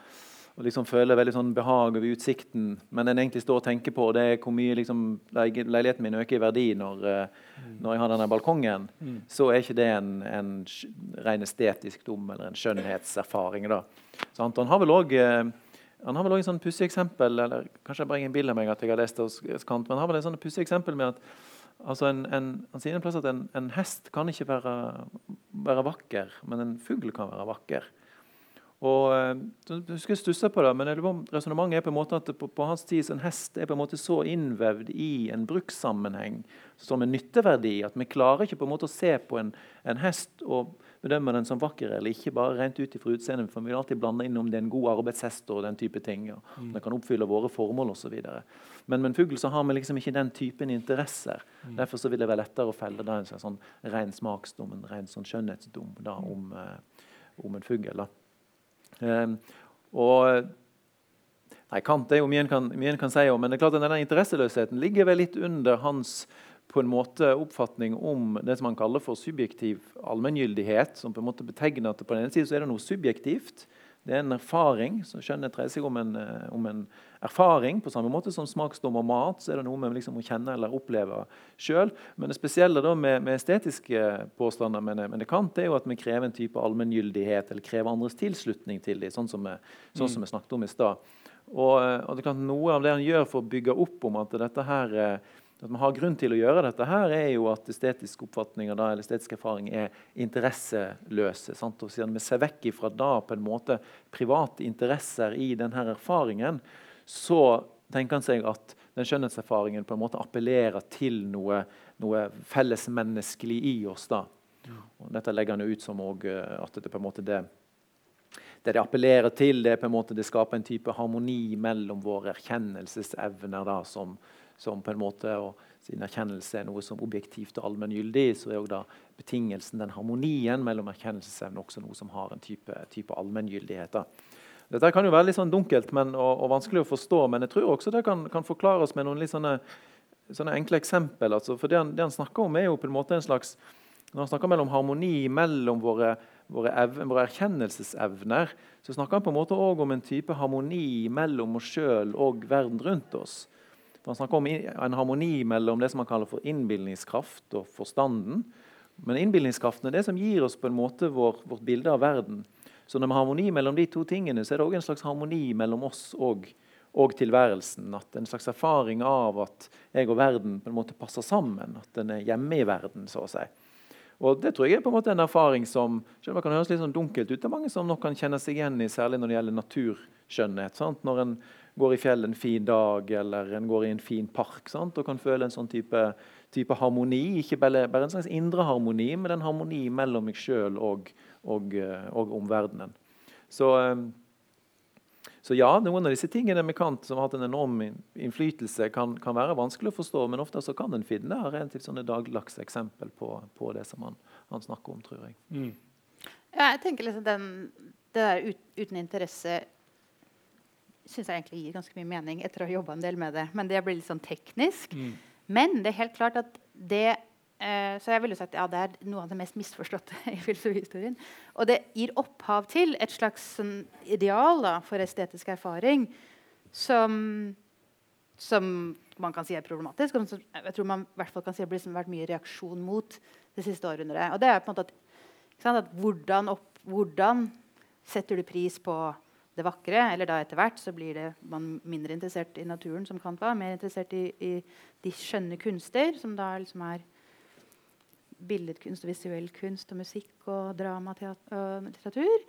og liksom føler veldig sånn behag over utsikten, men en egentlig står og tenker på det er hvor mye liksom, leiligheten min øker i verdi når, eh, når jeg har denne balkongen, Mm. så er ikke det en, en ren estetisk dom eller en skjønnhetserfaring. da. Så han, han har vel også, han har vel også en sånn pussig eksempel eller kanskje jeg bare av meg at jeg har lest hos Kant, men han har vel en sånn pussig eksempel med at altså en, en, han sier en plass at en, en hest kan ikke være, være vakker, men en fugl kan være vakker. Og eh, Jeg husker jeg på det, men resonnementet er på en måte at på, på hans tid en hest er på en måte så innvevd i en brukssammenheng som en nytteverdi at vi klarer ikke på en måte å se på en, en hest og bedømme den som vakker eller ikke, bare rent ut ifra utseendet. For vi vil alltid blande inn om det er en god arbeidshest og den type ting. og mm. Den kan oppfylle våre formål osv. Men med en fugl så har vi liksom ikke den typen interesser. Derfor så vil det være lettere å felle da en sånn ren smaksdom, en ren sånn skjønnhetsdom da, om, eh, om en fugl. da. Ehm, og Nei, Kant er jo mye en kan, kan si om, men det er klart at denne interesseløsheten ligger vel litt under hans på en måte oppfatning om det som han kaller for subjektiv allmenngyldighet. som på en måte betegner at På den ene siden så er det noe subjektivt. Det er en erfaring. så Skjønnhet dreier seg om en, eh, om en erfaring. På samme måte som smaksdom og mat så er det noe vi liksom må kjenne eller oppleve sjøl. Men det spesielle med, med estetiske påstander med, med det Kant, er jo at vi krever en type allmenngyldighet eller krever andres tilslutning til dem, sånn som vi, sånn som vi snakket om i stad. Og, eh, og det klart Noe av det han gjør for å bygge opp om at dette her, eh, at vi har grunn til å gjøre dette, her er jo at estetiske oppfatninger da, eller estetisk erfaring er interesseløse. Sant? Og Siden vi ser vekk ifra da på en måte private interesser i denne erfaringen, så tenker han seg at den skjønnhetserfaringen på en måte appellerer til noe, noe fellesmenneskelig i oss. da. Og dette legger han ut som eh, at det på en måte det det det appellerer til, det på en måte det skaper en type harmoni mellom våre erkjennelsesevner. da, som, som på en måte, og Siden erkjennelse er noe som objektivt og allmenngyldig, så er jo da betingelsen, den harmonien mellom erkjennelsesevner, også noe som har en type, type allmenngyldighet. Dette kan jo være litt sånn dunkelt men, og, og vanskelig å forstå, men jeg tror også det kan, kan forklares med noen litt sånne, sånne enkle eksempel. Altså, for det han, det han snakker om, er jo på en måte en slags Når han snakker mellom harmoni mellom våre våre, ev våre erkjennelsesevner, så snakker han på en måte også om en type harmoni mellom oss sjøl og verden rundt oss. Han snakker om en harmoni mellom det som han kaller for innbilningskraft og forstanden. Men innbilningskraften er det som gir oss på en måte vår, vårt bilde av verden. Så når vi har harmoni mellom de to tingene, så er det òg en slags harmoni mellom oss og, og tilværelsen. At en slags erfaring av at jeg og verden på en måte passer sammen. At den er hjemme i verden, så å si. Og Det tror jeg er på en måte en erfaring som selv om det kan høres litt sånn dunkelt ut, det er mange som nok kan kjenne seg igjen i, særlig når det gjelder naturskjønnhet. Sant? Når en går i fjellet en fin dag, eller en går i en fin park sant? og kan føle en sånn type, type harmoni. Ikke bare, bare, en slags indre harmoni, men en harmoni mellom meg sjøl og, og, eh, og omverdenen. Så eh, så ja, noen av disse tingene med Kant som har hatt en enorm innflytelse, kan, kan være vanskelig å forstå, men ofte så kan en finne relativt sånne dagligdagse eksempel på, på, det som han, han, snakker om, tror jeg. Mm. Ja, jeg tenker liksom den, Det der ut, uten interesse syns jeg egentlig gir ganske mye mening etter å ha jobba en del med det. Men det blir litt sånn teknisk. Mm. Men det er helt klart at det Eh, så jeg ville sagt ja, det er noe av det mest misforståtte i filosofihistorien. Og det gir opphav til et slags sånn, ideal da, for estetisk erfaring som, som, man kan si er problematisk. Og som jeg tror man i hvert fall kan si har liksom vært mye reaksjon mot det siste århundret. Og det er på en måte at, sant, at hvordan, opp, hvordan, setter du pris på det vakre? Eller da etter hvert så blir det man mindre interessert i naturen, som Kant var, mer interessert i, i de skjønne kunster, som da liksom er billedkunst og visuell kunst og musikk og drama og litteratur.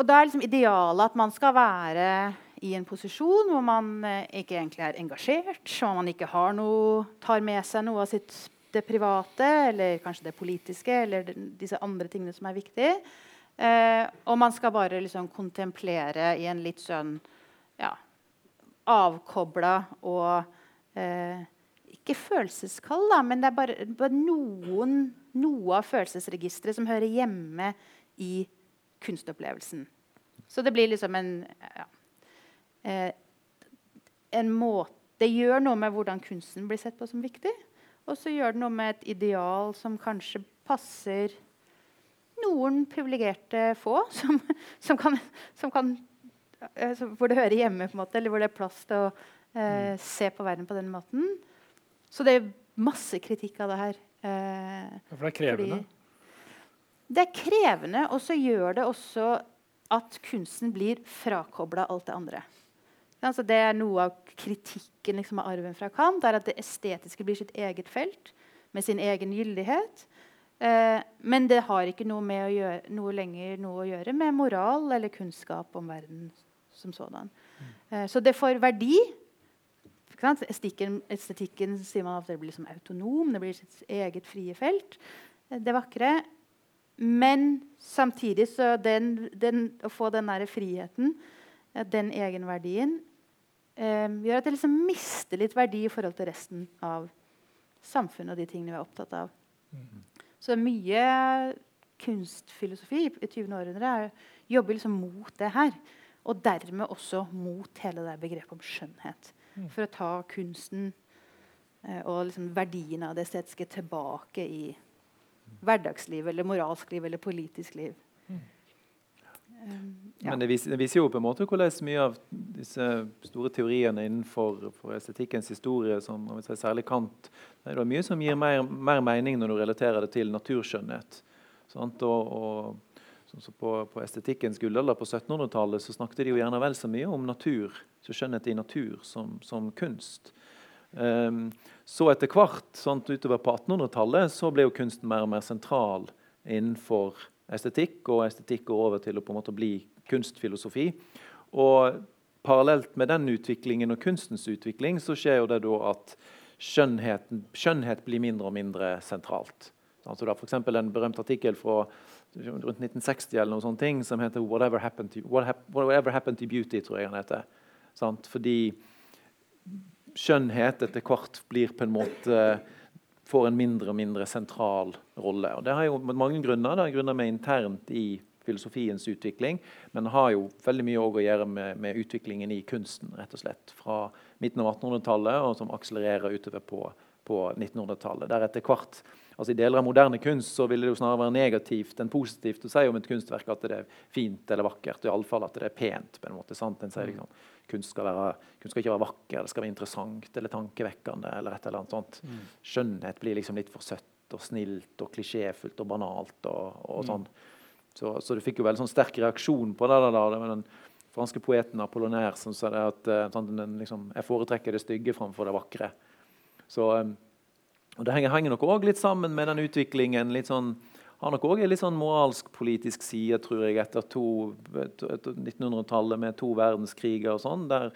Og da er liksom idealet at man skal være i en posisjon hvor man eh, ikke egentlig er engasjert, hvor man ikke har noe, tar med seg noe av sitt, det private eller kanskje det politiske eller disse andre tingene som er viktige. Eh, og man skal bare liksom kontemplere i en litt sånn ja, avkobla og eh, ikke følelseskall, da, men det er bare, bare noen, noe av følelsesregisteret som hører hjemme i kunstopplevelsen. Så det blir liksom en, ja, eh, en måte Det gjør noe med hvordan kunsten blir sett på som viktig. Og så gjør det noe med et ideal som kanskje passer noen privilegerte få, som, som, kan, som kan, eh, hvor det hører hjemme, på en måte, eller hvor det er plass til å eh, mm. se på verden på den måten. Så det er masse kritikk av det her. Eh, for det er krevende? Det er krevende, og så gjør det også at kunsten blir frakobla alt det andre. Altså det er Noe av kritikken liksom, av arven fra Kant er at det estetiske blir sitt eget felt med sin egen gyldighet. Eh, men det har ikke noe, gjøre, noe, lenger noe å gjøre med moral eller kunnskap om verden som sådan. Mm. Eh, så det får verdi Estetikken, estetikken sier man ofte blir liksom autonom, det blir sitt eget frie felt. Det vakre. Men samtidig så den, den, å få den derre friheten, den egenverdien, eh, gjør at det liksom mister litt verdi i forhold til resten av samfunnet og de tingene vi er opptatt av. Mm. Så mye kunstfilosofi i 20. århundre jobber liksom mot det her. Og dermed også mot hele det begrepet om skjønnhet. Mm. For å ta kunsten eh, og liksom verdien av det estetiske tilbake i hverdagsliv eller moralsk liv eller politisk liv. Um, ja. Men det viser, det viser, jo på en måte hvordan mye av disse store teoriene innenfor estetikkens historie, som si, særlig Kant, det er mye som gir mer, mer, mening når du relaterer det til naturskjønnhet. Sant? Og, og så på, på, estetikkens gullalder på 1700-tallet så snakket de jo gjerne vel så mye om natur, så skjønnhet i natur, som, som kunst. Um, så etter hvert, sant, utover på 1800-tallet, så ble jo kunsten mer og mer sentral innenfor estetikk, og estetikk går over til å på en måte bli kunstfilosofi. Og parallelt med den utviklingen og kunstens utvikling så skjer jo det da at skjønnhet blir mindre og mindre sentralt. Altså da for En berømt artikkel fra rundt 1960 eller noen sånne ting, som heter 'Whatever Happened to, Whatever happened to Beauty'. tror jeg han heter. Sant? Fordi skjønnhet etter hvert blir på en måte får en mindre og mindre sentral rolle. Og Det har jo mange grunner. Det har grunner med internt i filosofiens utvikling, men har jo veldig mye å gjøre med, med, utviklingen i kunsten. rett og slett, Fra midten av 1800-tallet og som akselererer utover på, på 1900-tallet. Der etter hvert altså I deler av moderne kunst så vil det jo snarere være negativt enn positivt å si om et kunstverk at det er fint eller vakkert. i alle fall at det er pent. på en måte, sant? En sier mm. liksom, kunst skal, være, kunst skal ikke være vakker, det skal være interessant eller tankevekkende. eller et eller annet sånt. Mm. Skjønnhet blir liksom litt for søtt og snilt og klisjéfullt og banalt. og, og mm. sånn. Så, så, du fikk jo veldig sånn sterk reaksjon på det. da, det var den franske poeten Apollinaire som sa det at sånn, liksom, jeg foretrekker det stygge framfor det vakre. Så, um, og Det henger, henger nok òg litt sammen med den utviklingen. litt sånn, har nok òg en litt sånn moralsk-politisk side tror jeg, etter 1900-tallet med to verdenskriger og sånn, der,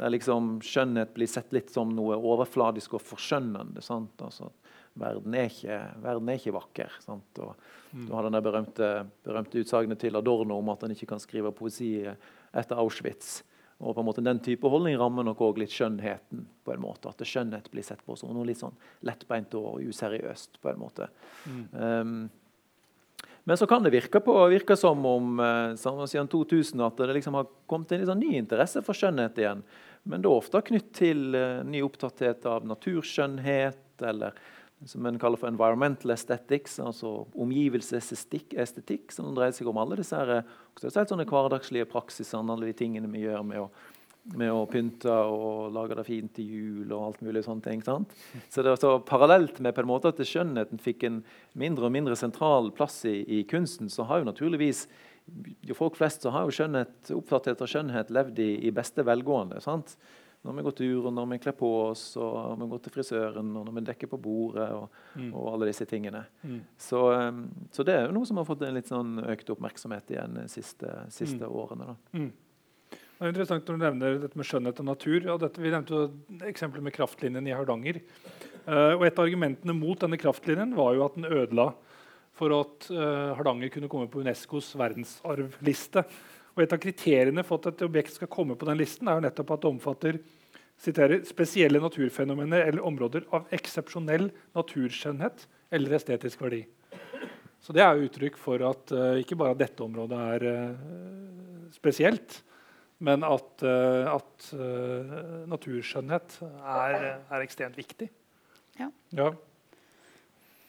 der liksom skjønnhet blir sett litt som noe overfladisk og forskjønnende. Altså, verden, er ikke, verden, er ikke, vakker. Sant? Og, mm. Du har den berømte, berømte utsagnet til Adorno om at han ikke kan skrive poesi etter Auschwitz. Og på en måte Den type holdning rammer nok også litt skjønnheten. på en måte, At skjønnhet blir sett på som noe litt sånn lettbeint og useriøst. på en måte. Mm. Um, men så kan det virke, på, virke som om som siden 2000 at det liksom har kommet en sånn ny interesse for skjønnhet igjen. Men da ofte knytt til uh, ny opptatthet av naturskjønnhet, eller som en kaller for environmental aesthetics, altså omgivelsesestetikk, som dreier seg om alle disse her, sånne hverdagslige praksisene, alle de tingene vi gjør med å, med å pynte og lage det fint til jul og alt mulig sånne ting. Sant? Så det var så Parallelt med på en måte at skjønnheten fikk en mindre og mindre sentral plass i, i kunsten, så har jo naturligvis jo folk flest så har jo skjønnhet, opptatthet av skjønnhet levd i, i beste velgående. sant? Når vi går tur, og når vi kler på oss, og når vi går til frisøren, og når vi dekker på bordet, og, mm. og alle disse tingene. Mm. Så, um, så, det er jo noe som har fått en litt sånn økt oppmerksomhet igjen de siste, siste mm. årene. Mm. Det er interessant når du nevner dette med skjønnhet og natur. Ja, dette, vi nevnte jo eksempelet med kraftlinjen i Hardanger. Uh, og Et av argumentene mot denne kraftlinjen var jo at den ødela for at uh, Hardanger kunne komme på Unescos verdensarvliste. Og Et av kriteriene for at et objekt skal komme på den listen, er jo nettopp at det omfatter siterer, spesielle naturfenomener eller områder av eksepsjonell naturskjønnhet eller estetisk verdi. Så Det er jo uttrykk for at uh, ikke bare at dette området er uh, spesielt, men at, uh, at naturskjønnhet er, er, ekstremt viktig. Ja, ja.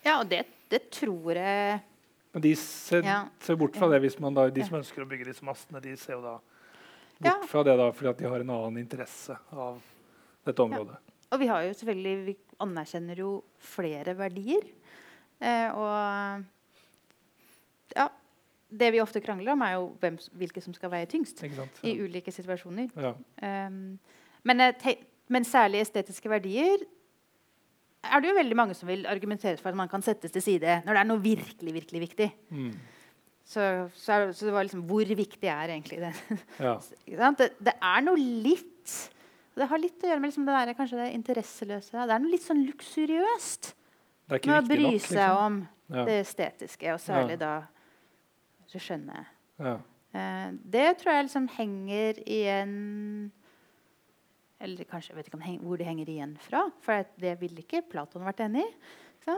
ja og det, det tror jeg men de ser, ja. ser bort fra det hvis man da, de som ønsker å bygge disse mastene, de ser jo da bort ja. fra det da, fordi at de har en annen interesse av dette området. Ja. Og vi har jo selvfølgelig, vi anerkjenner jo flere verdier. Eh, og ja, det vi ofte krangler om, er jo hvem, hvilke som skal veie tyngst i ulike situasjoner. Um, men, eh, men særlig estetiske verdier er det jo veldig mange som vil argumentere for at man kan settes til side når det er noe virkelig virkelig viktig. Mm. Så, så, så, det var liksom Hvor viktig er egentlig det? Ja. det, det, er noe litt Det har litt å gjøre med liksom det, der, kanskje det interesseløse. Det er noe litt sånn luksuriøst med å bry nok, liksom. seg om ja. det estetiske, og særlig ja. da det skjønne. Eh, det tror jeg liksom henger igjen eller kanskje, jeg vet ikke hvor det henger igjen fra, for det ville ikke Platon vært enig i.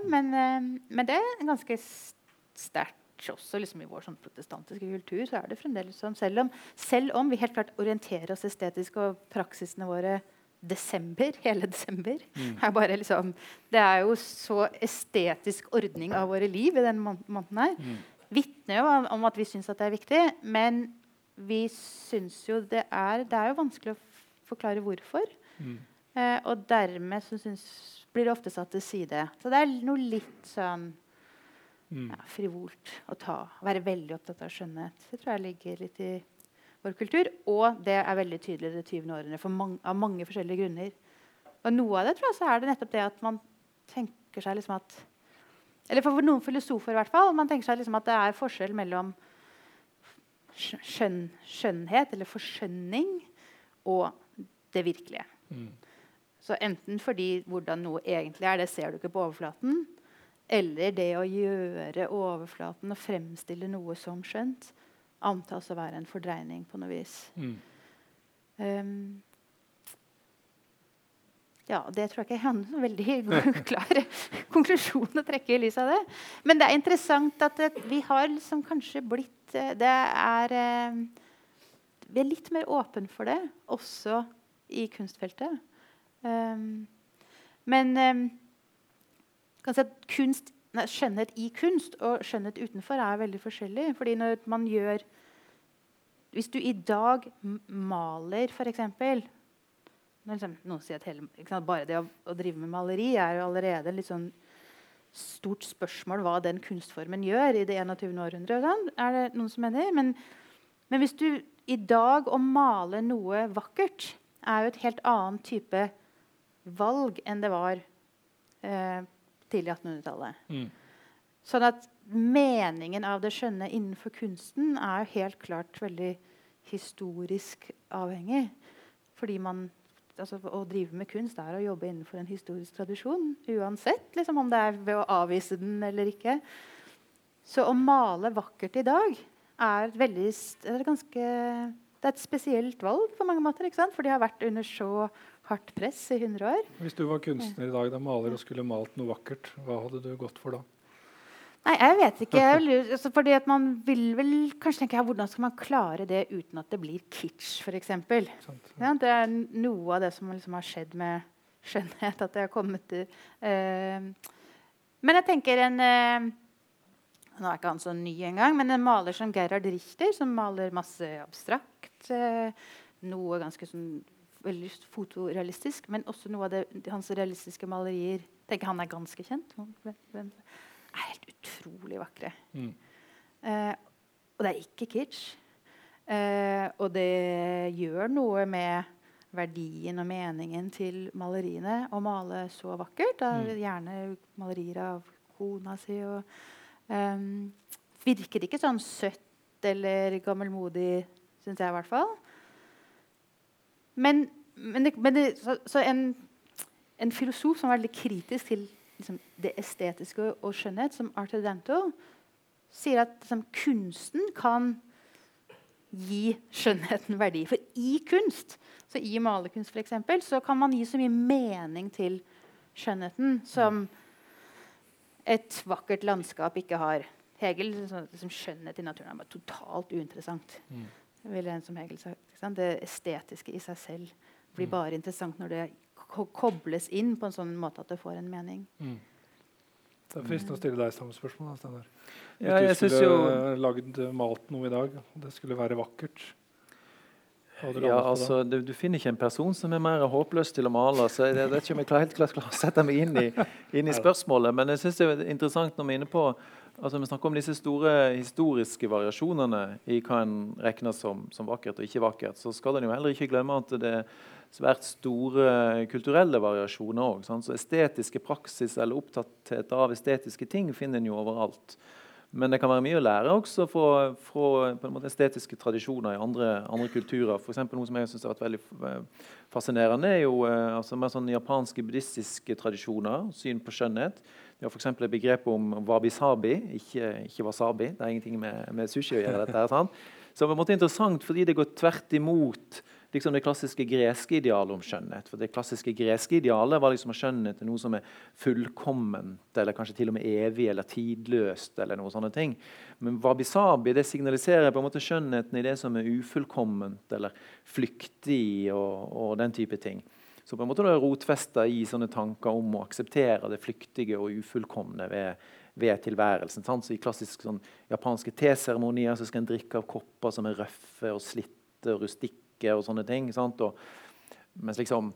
Men, eh, men, det er ganske sterkt også liksom i vår sånn protestantiske kultur. så er det fremdeles sånn, selv om, selv om vi helt klart orienterer oss estetisk og praksisene våre desember, hele desember mm. er liksom, Det er jo så estetisk ordning av våre liv i den måneden her. Mm. Vitner jo om, at vi syns det er viktig, men vi syns jo det er Det er jo vanskelig å forklare hvorfor. Mm. Eh, og dermed så synes, blir det ofte satt til side. Så det er noe litt sånn mm. ja, frivolt å ta. Være veldig opptatt av skjønnhet. Det tror jeg ligger litt i vår kultur. Og det er veldig tydelig i det 20. århundret man av mange forskjellige grunner. Og noe av det tror jeg så er det nettopp det at man tenker seg liksom at Eller for noen filosofer i hvert fall. Man tenker seg liksom at det er forskjell mellom skjønn, skjønnhet, eller forskjønning, og det virkelige. Mm. Så enten fordi hvordan noe egentlig er, det ser du ikke på overflaten. Eller det å gjøre overflaten og fremstille noe som skjønt antas å være en fordreining på noe vis. Mm. Um, ja, Det tror jeg ikke jeg har en veldig klar konklusjon å trekke i lys av det. Men det er interessant at det, vi har liksom kanskje blitt eh, det er, eh, Vi er litt mer åpne for det også i kunstfeltet. Um, men um, si kunst, nei, skjønnhet i kunst og skjønnhet utenfor er veldig forskjellig. fordi når man gjør Hvis du i dag maler, f.eks. Noen sier at hele, sant, bare det å, å, drive med maleri er jo allerede litt sånn stort spørsmål hva den kunstformen gjør i det 21. århundret. Sånn, er det noen som mener. Men, men hvis du i dag å male noe vakkert er jo et helt annen type valg enn det var eh, tidlig 1800-tallet. Mm. Sånn at meningen av det skjønne innenfor kunsten er jo helt klart veldig historisk avhengig. Fordi man altså, Å drive med kunst er å jobbe innenfor en historisk tradisjon. Uansett liksom, om det er ved å avvise den eller ikke. Så å male vakkert i dag er, veldig, er ganske, det er et spesielt valg på mange måter. For de har vært under så hardt press i 100 år. Hvis du var kunstner i dag, da maler og skulle malt noe vakkert, hva hadde du gått for da? Nei, jeg vet ikke. Altså, fordi at man vil vel kanskje tenke ja, Hvordan skal man klare det uten at det blir kitsch, f.eks.? Ja, det er noe av det som liksom har skjedd med skjønnhet. At det har kommet til uh, Men jeg tenker en uh, Nå er ikke han så ny engang, men en maler som Gerhard Richter, som maler masse abstrakt. Eh, noe ganske sånn veldig fotorealistisk, men også noe av det, hans realistiske malerier tenker Han er ganske kjent. Men, er helt utrolig vakre. Mm. Eh, og det er ikke kitsch. Eh, og det gjør noe med verdien og meningen til maleriene å male så vakkert. Da, Mm. Gjerne malerier av kona si. Og, ehm, virker ikke sånn søtt eller gammelmodig, syns jeg i hvert fall. Men, men, det, men det, så, så en, en filosof som er veldig kritisk til liksom, det estetiske og skjønnhet, som Arthur Danto, sier at liksom, kunsten kan gi skjønnheten verdi. For i kunst, så i malerkunst eksempel, så kan man gi så mye mening til skjønnheten som et vakkert landskap ikke har. Hegel sånn, liksom, skjønnhet i naturen er bare totalt uinteressant. Mm. Ville en som Hegel sagt. ikke sant? Det estetiske i seg selv blir Mm. bare interessant når det ko kobles inn på en sånn måte at det får en mening. Mm. Det er fristende å stille deg samme spørsmål. Hvis Ja, du skulle jo lagd malt noe i dag, og det skulle være vakkert Ja, altså, du, du finner ikke en person som er mer håpløs til å male. så Jeg vet ikke om jeg klarer, helt klart klarer å sette meg inn i, inn i spørsmålet. Men jeg synes det er interessant når vi er inne på altså Vi snakker om disse store historiske variasjonene i hva en regner som, som vakkert og ikke vakkert. Så skal en jo heller ikke glemme at det er svært store kulturelle variasjoner òg. Så estetiske praksis eller opptatthet av estetiske ting finner en jo overalt. Men det kan være mye å lære også fra, fra estetiske tradisjoner i andre, andre kulturer. For noe som jeg synes har vært veldig eh, fascinerende, er jo eh, altså mer sånn japanske buddhistiske tradisjoner. Syn på skjønnhet. De har f.eks. et begrep om wabi-sabi, ikke, ikke wasabi. Det har ingenting med, med sushi å gjøre. dette her, sant? Så det er interessant fordi det går tvert imot liksom det klassiske greske idealet om skjønnhet. For Det klassiske greske idealet var liksom skjønnhet noe som er fullkomment, eller kanskje til og med evig eller tidløst. eller noen sånne ting. Men wabi-sabi det signaliserer på en måte skjønnheten i det som er ufullkomment eller flyktig og, og den type ting. Så på en måte det er rotfesta i sånne tanker om å akseptere det flyktige og ufullkomne ved, ved tilværelsen. Sant? Så I klassiske sånn, japanske teseremonier skal en drikke av kopper som er røffe og slitte og rustikke og sånne ting. Og, mens liksom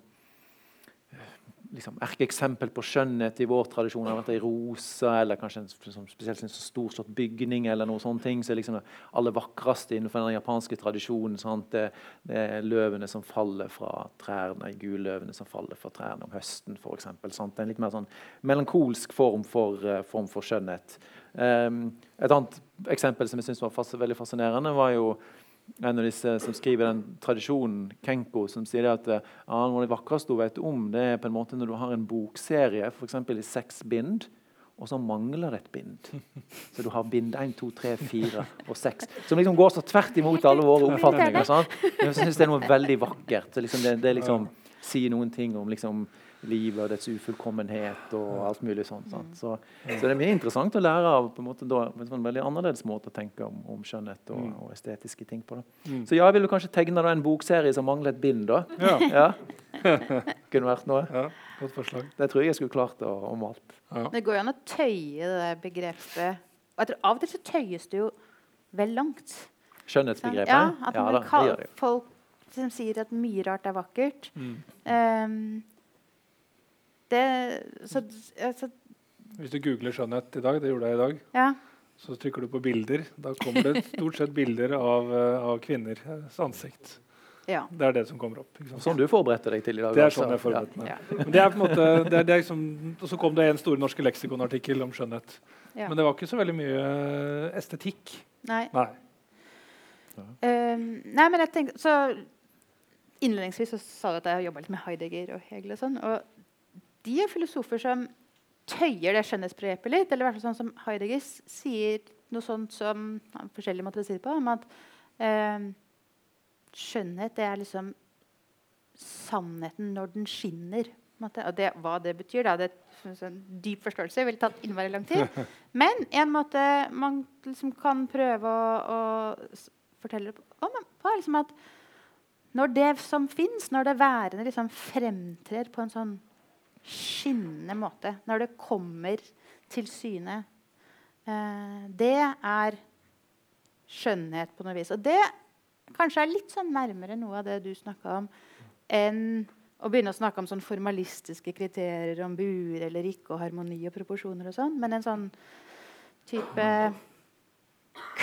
liksom, Erkeeksempel på skjønnhet i vår tradisjon har vært ei rose eller kanskje en liksom, spesielt en så storslått bygning. eller noe sånne ting, så liksom det aller vakreste innenfor den japanske tradisjonen. Sant? Det, det er løvene som faller fra trærne, gulløvene som faller fra trærne om høsten f.eks. En litt mer sånn melankolsk form for, uh, form for skjønnhet. Um, et annet eksempel som jeg synes var fas veldig fascinerende, var jo en av disse som skriver den tradisjonen, Kenko, som sier at ja, noe av det vakreste hun vet om, det er på en måte når du har en bokserie f.eks. i seks bind, og så mangler det et bind. Så du har bind 1, 2, 3, 4 og 6. Som liksom går så tvert imot alle våre oppfatninger. Sant? Men jeg synes det er noe veldig vakkert. Liksom det, det liksom sier noen ting om liksom livet og dets ufullkommenhet og alt mulig sånt. Sant? Så, så det er mye interessant å lære av på en måte da, en veldig annerledes måte å tenke om, om skjønnhet og, og estetiske ting på. Da. Mm. Så ja, jeg ville kanskje tegne da en bokserie som mangler et bind. da. Ja, Ja. Kunne vært noe. ja, godt forslag. Det tror jeg jeg skulle klart å, å malt. Ja. Det går jo an å tøye det der begrepet. Og jeg tror Av og til så tøyes det jo vel langt. Skjønnhetsbegrepet? Ja, at ja da, det gjør det jo. folk som sier at mye rart er vakkert Mm. Ehm, det, så, så, Hvis du googler skjønnhet i dag, det gjorde jeg i dag, ja. Så trykker du på bilder. Da kommer det stort sett bilder av, eh, av kvinners ansikt. Ja. Det er det som kommer opp. ikke sant? Sånn du forberedte deg til i dag? Det er altså. sånn jeg forberedte meg. Ja. Det er på en måte, det er, det er liksom, og så kom det en Store norske leksikonartikkel om skjønnhet. Ja. Men det var ikke så veldig mye eh, estetikk. Nei. Nei. Ehm, nei, men jeg tenkte, så Innledningsvis så sa du at jeg har jobba litt med Heidegger og Hegel. Og sånn, og de er filosofer som tøyer det skjønnhetsbegrepet litt. Eller i hvert fall sånn som Heidegger sier noe sånt som ja, forskjellige måter å si det på, om at eh, skjønnhet det er liksom sannheten når den skinner. Og det, hva det betyr, da, det er en sånn dyp forståelse. ville tatt innmari lang tid. Men en måte man liksom kan prøve å, å fortelle om, er liksom at når det som fins, når det værende liksom fremtrer på en sånn skinnende måte, når det kommer til syne, eh, det er skjønnhet på noe vis. Og det kanskje er litt sånn nærmere noe av det du snakka om, enn å begynne å snakke om sånn formalistiske kriterier om buer eller ikke, og harmoni og proporsjoner og sånn, men en sånn type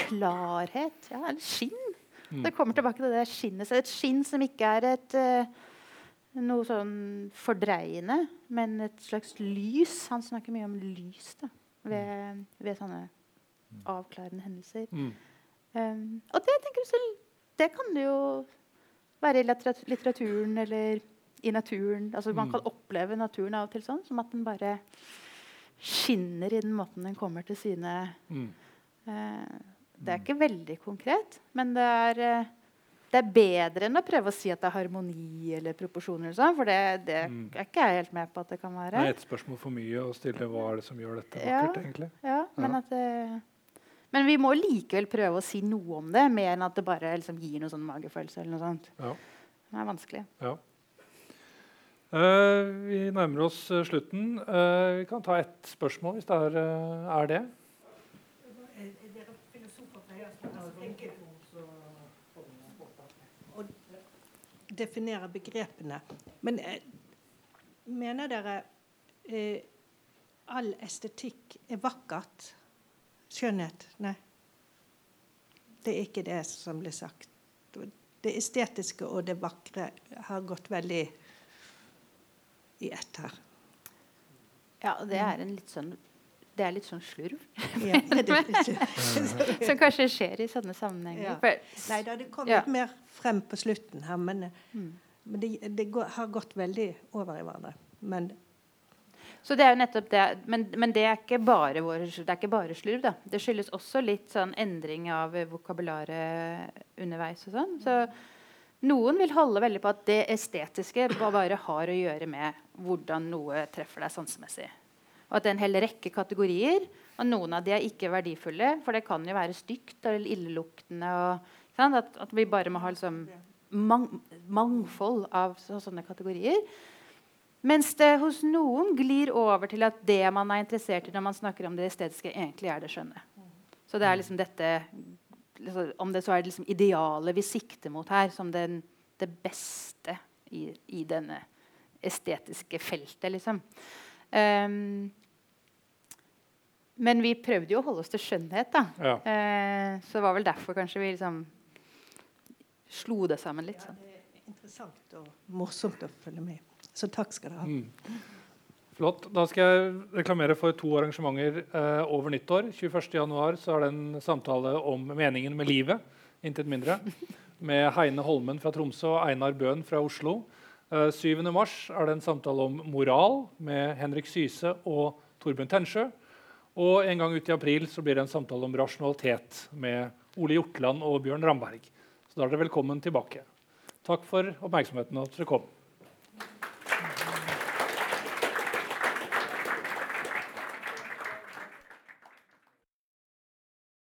klarhet. Ja, eller skinn. Det kommer tilbake til det skinnet. Et skinn som ikke er et eh, noe sånn fordreiende, men et slags lys. Han snakker mye om lys da, ved, ved sånne avklarende hendelser. Mm. Um, og det tenker du selv, det kan det jo være i litteraturen eller i naturen. Altså Man Mm. kan oppleve naturen av og til sånn, som at den bare skinner i den måten den kommer til sine Mm. uh, Det er ikke veldig konkret, men det er, eh, det er bedre enn å prøve å si at det er harmoni eller proporsjoner. Eller sånt, For det, det Mm. er ikke jeg helt med på at det kan være. Det er ett spørsmål for mye å stille hva er det som gjør dette Ja. egentlig. Ja, men, Ja. at det, men vi må likevel prøve å si noe om det, mer enn at det bare liksom gir noen sånn magefølelse. eller noe sånt. Ja. Det er vanskelig. Ja. Uh, vi nærmer oss eh, slutten. Uh, vi kan ta ett spørsmål, hvis det er, eh, er det. Definere begrepene. Men eh, mener dere eh, all estetikk er vakkert? Skjønnhet? Nei. Det er ikke det som blir sagt. Det estetiske og det vakre har gått veldig i ett her. Ja, det er en litt sånn det er litt sånn slurv, Ja, det, det, som kanskje skjer i sånne sammenhenger. Ja. Nei da, det kom Ja. litt mer frem på slutten her, men, Mm. men det, det går, har gått veldig over i hverandre. Men Så det er jo nettopp det. Men, men det er ikke bare, vår, det er ikke bare slurv. da. Det skyldes også litt sånn endring av vokabularet underveis. og sånn. Så noen vil holde veldig på at det estetiske bare har å gjøre med hvordan noe treffer deg sansemessig. Og at det er en hel rekke kategorier, og noen av de er ikke verdifulle. For det kan jo være stygt eller illeluktende. Og, at, at vi bare må ha liksom mang, mangfold av så, sånne kategorier. Mens det hos noen glir over til at det man er interessert i når man snakker om det estetiske, egentlig er det skjønne. Så det er liksom dette liksom, Om det så er det liksom idealet vi sikter mot her, som den, det beste i, i denne estetiske feltet, liksom. Ehm, men vi prøvde jo å holde oss til skjønnhet, da. Ja. Eh, så det var vel derfor kanskje vi liksom slo det sammen litt. Sånn. det er interessant og morsomt å følge med. Så takk skal dere ha. Mm. Flott. Da skal jeg reklamere for to arrangementer eh, over nyttår. 21.1 så er det en samtale om meningen med livet, intet mindre. Med Heine Holmen fra Tromsø og Einar Bøhn fra Oslo. Eh, 7. mars er det en samtale om moral med Henrik Syse og Torbjørn Tensjø. Og en gang ut i april så blir det en samtale om rasjonalitet med Ole Hjortland og Bjørn Ramberg. Så da er dere velkommen tilbake. Takk for oppmerksomheten og at dere kom.